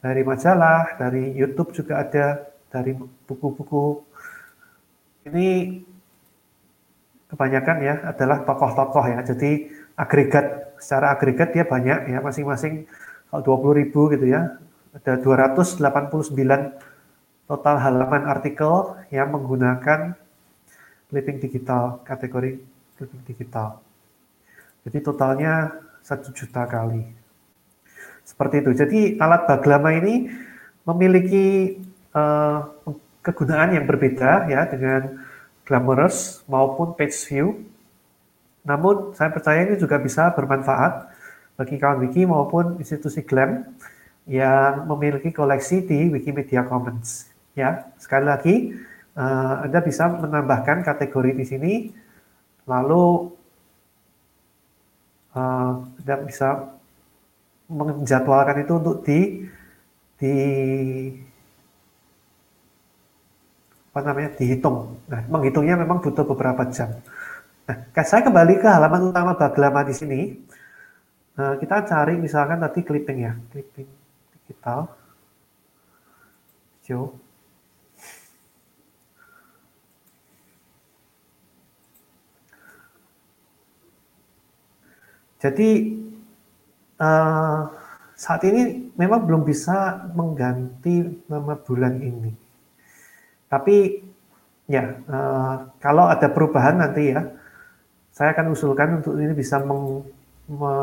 dari majalah, dari YouTube juga ada, dari buku-buku. Ini kebanyakan ya adalah tokoh-tokoh ya. Jadi agregat secara agregat dia banyak ya masing-masing kalau 20 ribu gitu ya ada 289 total halaman artikel yang menggunakan clipping digital, kategori clipping digital. Jadi totalnya satu juta kali. seperti itu. Jadi alat baglama ini memiliki uh, kegunaan yang berbeda ya dengan glamorous maupun page view. Namun saya percaya ini juga bisa bermanfaat bagi kawan wiki maupun institusi glam yang memiliki koleksi di Wikimedia Commons. Ya, sekali lagi uh, Anda bisa menambahkan kategori di sini, lalu uh, Anda bisa menjadwalkan itu untuk di di apa namanya dihitung. Nah, menghitungnya memang butuh beberapa jam. Nah, saya kembali ke halaman utama Baglama di sini. Nah, kita cari misalkan tadi clipping ya, clipping digital. Show. Jadi uh, saat ini memang belum bisa mengganti nama bulan ini. Tapi ya uh, kalau ada perubahan nanti ya, saya akan usulkan untuk ini bisa meng, me,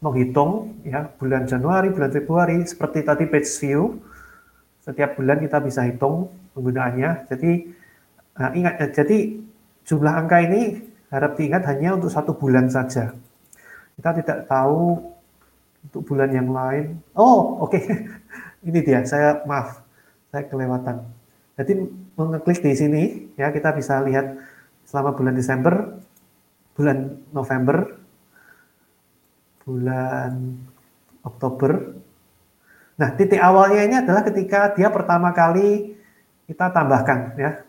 menghitung ya bulan Januari, bulan Februari seperti tadi page view. Setiap bulan kita bisa hitung penggunaannya. Jadi uh, ingat jadi jumlah angka ini harap diingat hanya untuk satu bulan saja. Kita tidak tahu untuk bulan yang lain. Oh, oke. Okay. <laughs> Ini dia. Saya maaf, saya kelewatan. Jadi mengeklik di sini ya kita bisa lihat selama bulan Desember, bulan November, bulan Oktober. Nah, titik awalnya ini adalah ketika dia pertama kali kita tambahkan ya.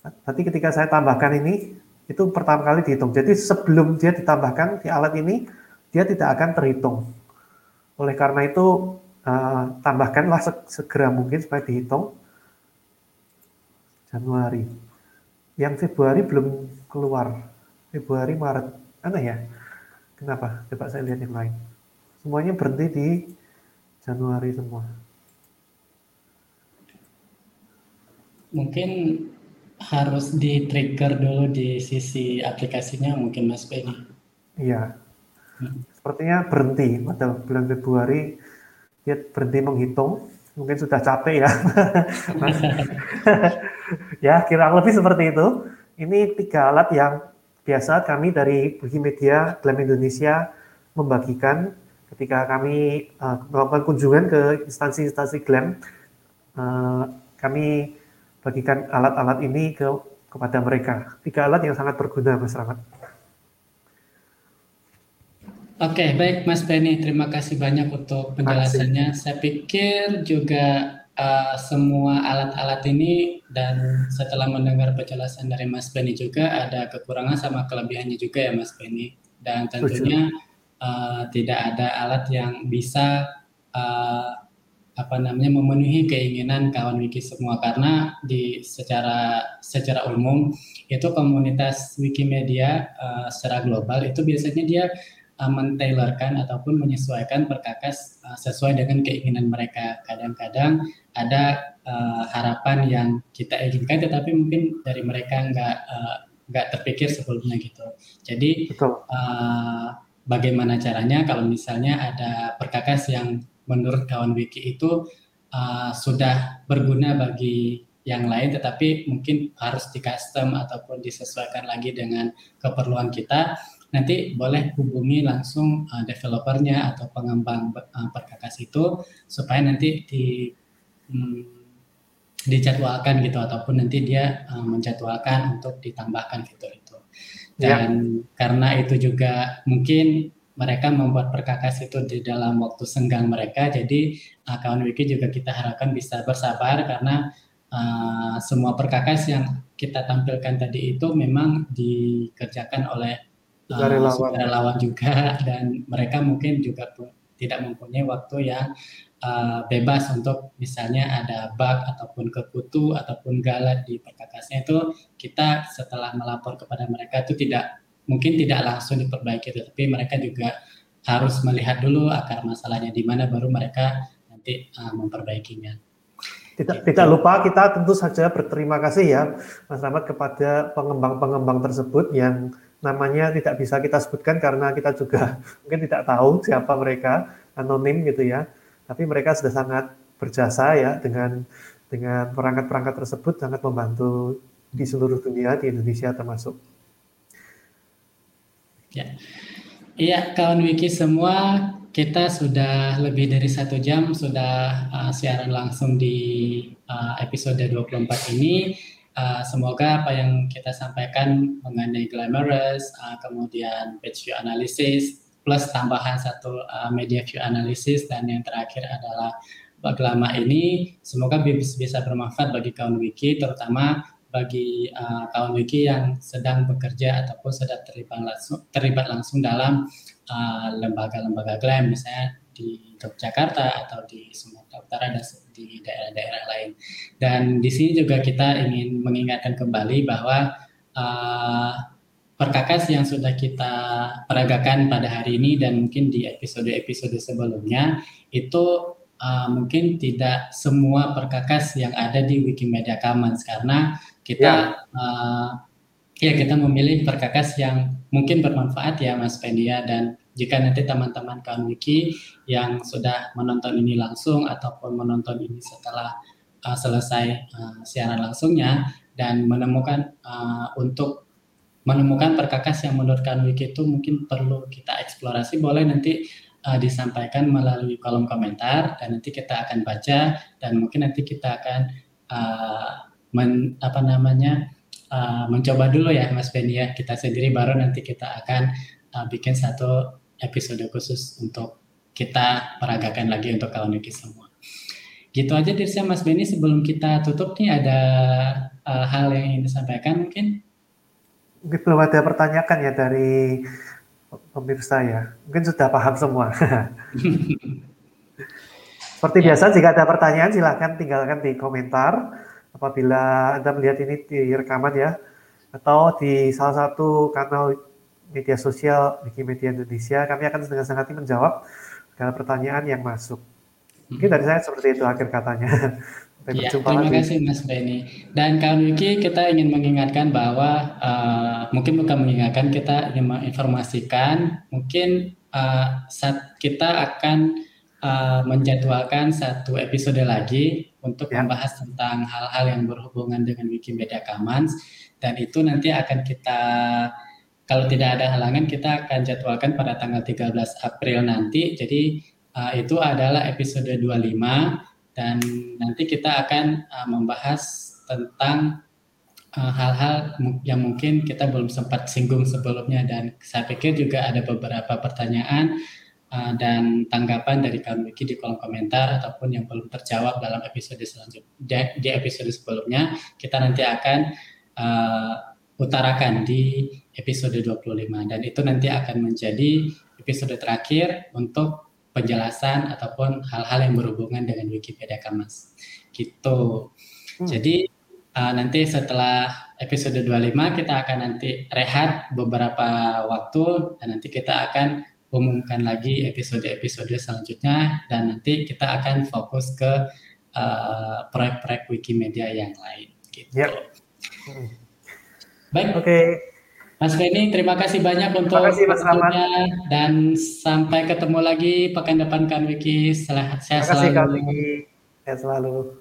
Nanti ketika saya tambahkan ini itu pertama kali dihitung. Jadi sebelum dia ditambahkan di alat ini dia tidak akan terhitung. Oleh karena itu, uh, tambahkanlah segera mungkin supaya dihitung. Januari. Yang Februari belum keluar. Februari, Maret. Aneh ya? Kenapa? Coba saya lihat yang lain. Semuanya berhenti di Januari semua. Mungkin harus di trigger dulu di sisi aplikasinya mungkin Mas Benny. Iya, sepertinya berhenti pada bulan Februari. Dia berhenti menghitung. Mungkin sudah capek ya. <laughs> <laughs> Ya kira lebih seperti itu. Ini tiga alat yang biasa kami dari Wikimedia Glam Indonesia membagikan ketika kami uh, melakukan kunjungan ke instansi-instansi Glam uh, kami bagikan alat-alat ini ke kepada mereka. Tiga alat yang sangat berguna Mas Rahmat. Oke, baik Mas Benny, terima kasih banyak untuk penjelasannya. Saya pikir juga uh, semua alat-alat ini dan setelah mendengar penjelasan dari Mas Benny juga ada kekurangan sama kelebihannya juga ya Mas Benny. Dan tentunya uh, tidak ada alat yang bisa uh, apa namanya memenuhi keinginan kawan wiki semua karena di secara secara umum itu komunitas Wikimedia uh, secara global itu biasanya dia uh, mentailorkan ataupun menyesuaikan perkakas uh, sesuai dengan keinginan mereka. Kadang-kadang ada uh, harapan yang kita inginkan, tetapi mungkin dari mereka nggak uh, nggak terpikir sebelumnya gitu. Jadi Uh, bagaimana caranya kalau misalnya ada perkakas yang menurut kawan wiki itu uh, sudah berguna bagi yang lain tetapi mungkin harus di custom ataupun disesuaikan lagi dengan keperluan kita nanti boleh hubungi langsung uh, developernya atau pengembang uh, perkakas itu supaya nanti di um, dijadwalkan gitu ataupun nanti dia uh, menjadwalkan untuk ditambahkan fitur itu. Ya. Dan ya. karena itu juga mungkin mereka membuat perkakas itu di dalam waktu senggang mereka, jadi kawan wiki juga kita harapkan bisa bersabar karena uh, semua perkakas yang kita tampilkan tadi itu memang dikerjakan oleh sukarelawan. sukarelawan juga dan mereka mungkin juga tidak mempunyai waktu yang uh, bebas untuk misalnya ada bug ataupun kekutu ataupun galat di perkakasnya itu kita setelah melapor kepada mereka itu tidak mungkin tidak langsung diperbaiki tetapi mereka juga harus melihat dulu akar masalahnya di mana baru mereka nanti uh, memperbaikinya. Tidak, tidak lupa kita tentu saja berterima kasih ya Mas Rahmat kepada pengembang-pengembang tersebut yang namanya tidak bisa kita sebutkan karena kita juga <laughs> mungkin tidak tahu siapa mereka. anonim gitu ya, tapi mereka sudah sangat berjasa ya dengan dengan perangkat-perangkat tersebut sangat membantu di seluruh dunia di Indonesia termasuk. Ya, iya kawan wiki semua kita sudah lebih dari satu jam sudah uh, siaran langsung di uh, episode 24 ini. Uh, semoga apa yang kita sampaikan mengenai glamorous, uh, kemudian page view analysis, plus tambahan satu uh, media view analysis, dan yang terakhir adalah lama ini, semoga bisa bermanfaat bagi kawan wiki, terutama bagi uh, kawan wiki yang sedang bekerja ataupun sedang terlibat langsung, terlibat langsung dalam lembaga-lembaga uh, glam, misalnya di Yogyakarta atau di Sumatera Utara dan di daerah-daerah lain. Dan di sini juga kita ingin mengingatkan kembali bahwa uh, perkakas yang sudah kita peragakan pada hari ini dan mungkin di episode-episode sebelumnya itu uh, mungkin tidak semua perkakas yang ada di Wikimedia Commons karena kita ya. Uh, ya kita memilih perkakas yang mungkin bermanfaat ya Mas Pendia dan jika nanti teman-teman kawan wiki yang sudah menonton ini langsung ataupun menonton ini setelah uh, selesai uh, siaran langsungnya dan menemukan uh, untuk menemukan perkakas yang menurut kawan wiki itu mungkin perlu kita eksplorasi boleh nanti uh, disampaikan melalui kolom komentar dan nanti kita akan baca dan mungkin nanti kita akan uh, men, apa namanya uh, mencoba dulu ya Mas Benny ya. Kita sendiri baru nanti kita akan uh, bikin satu episode khusus untuk kita peragakan lagi untuk kawan Wiki semua. Gitu aja Dirsa Mas Beni sebelum kita tutup nih ada uh, hal yang ingin disampaikan mungkin? Mungkin belum ada pertanyaan ya dari pemirsa ya. Mungkin sudah paham semua. <laughs> Seperti ya. biasa jika ada pertanyaan silahkan tinggalkan di komentar apabila Anda melihat ini di rekaman ya atau di salah satu kanal media sosial Wikimedia Indonesia, kami akan dengan senang hati menjawab segala pertanyaan yang masuk. Mungkin dari saya seperti itu akhir katanya. <laughs> ya, terima lagi. kasih Mas Benny. Dan kawan Wiki kita ingin mengingatkan bahwa uh, mungkin bukan mengingatkan kita ingin menginformasikan mungkin uh, saat kita akan uh, menjadwalkan satu episode lagi untuk ya. membahas tentang hal-hal yang berhubungan dengan Wikimedia Commons dan itu nanti akan kita kalau tidak ada halangan kita akan jadwalkan pada tanggal 13 April nanti. Jadi uh, itu adalah episode 25 dan nanti kita akan uh, membahas tentang uh, hal-hal uh, yang mungkin kita belum sempat singgung sebelumnya dan saya pikir juga ada beberapa pertanyaan uh, dan tanggapan dari kami di kolom komentar ataupun yang belum terjawab dalam episode selanjutnya di episode sebelumnya kita nanti akan uh, utarakan di episode 25 dan itu nanti akan menjadi episode terakhir untuk penjelasan ataupun hal-hal yang berhubungan dengan Wikipedia Commons. Gitu. Hmm. Jadi uh, nanti setelah episode 25 kita akan nanti rehat beberapa waktu dan nanti kita akan umumkan lagi episode-episode selanjutnya dan nanti kita akan fokus ke uh, proyek-proyek Wikimedia yang lain gitu. Yep. Baik. Oke. Okay. Mas Feni, terima kasih banyak untuk kasih, Mas dan sampai ketemu lagi pekan depan kan Wiki. Sehat selalu. Terima kasih Wiki. Sehat selalu.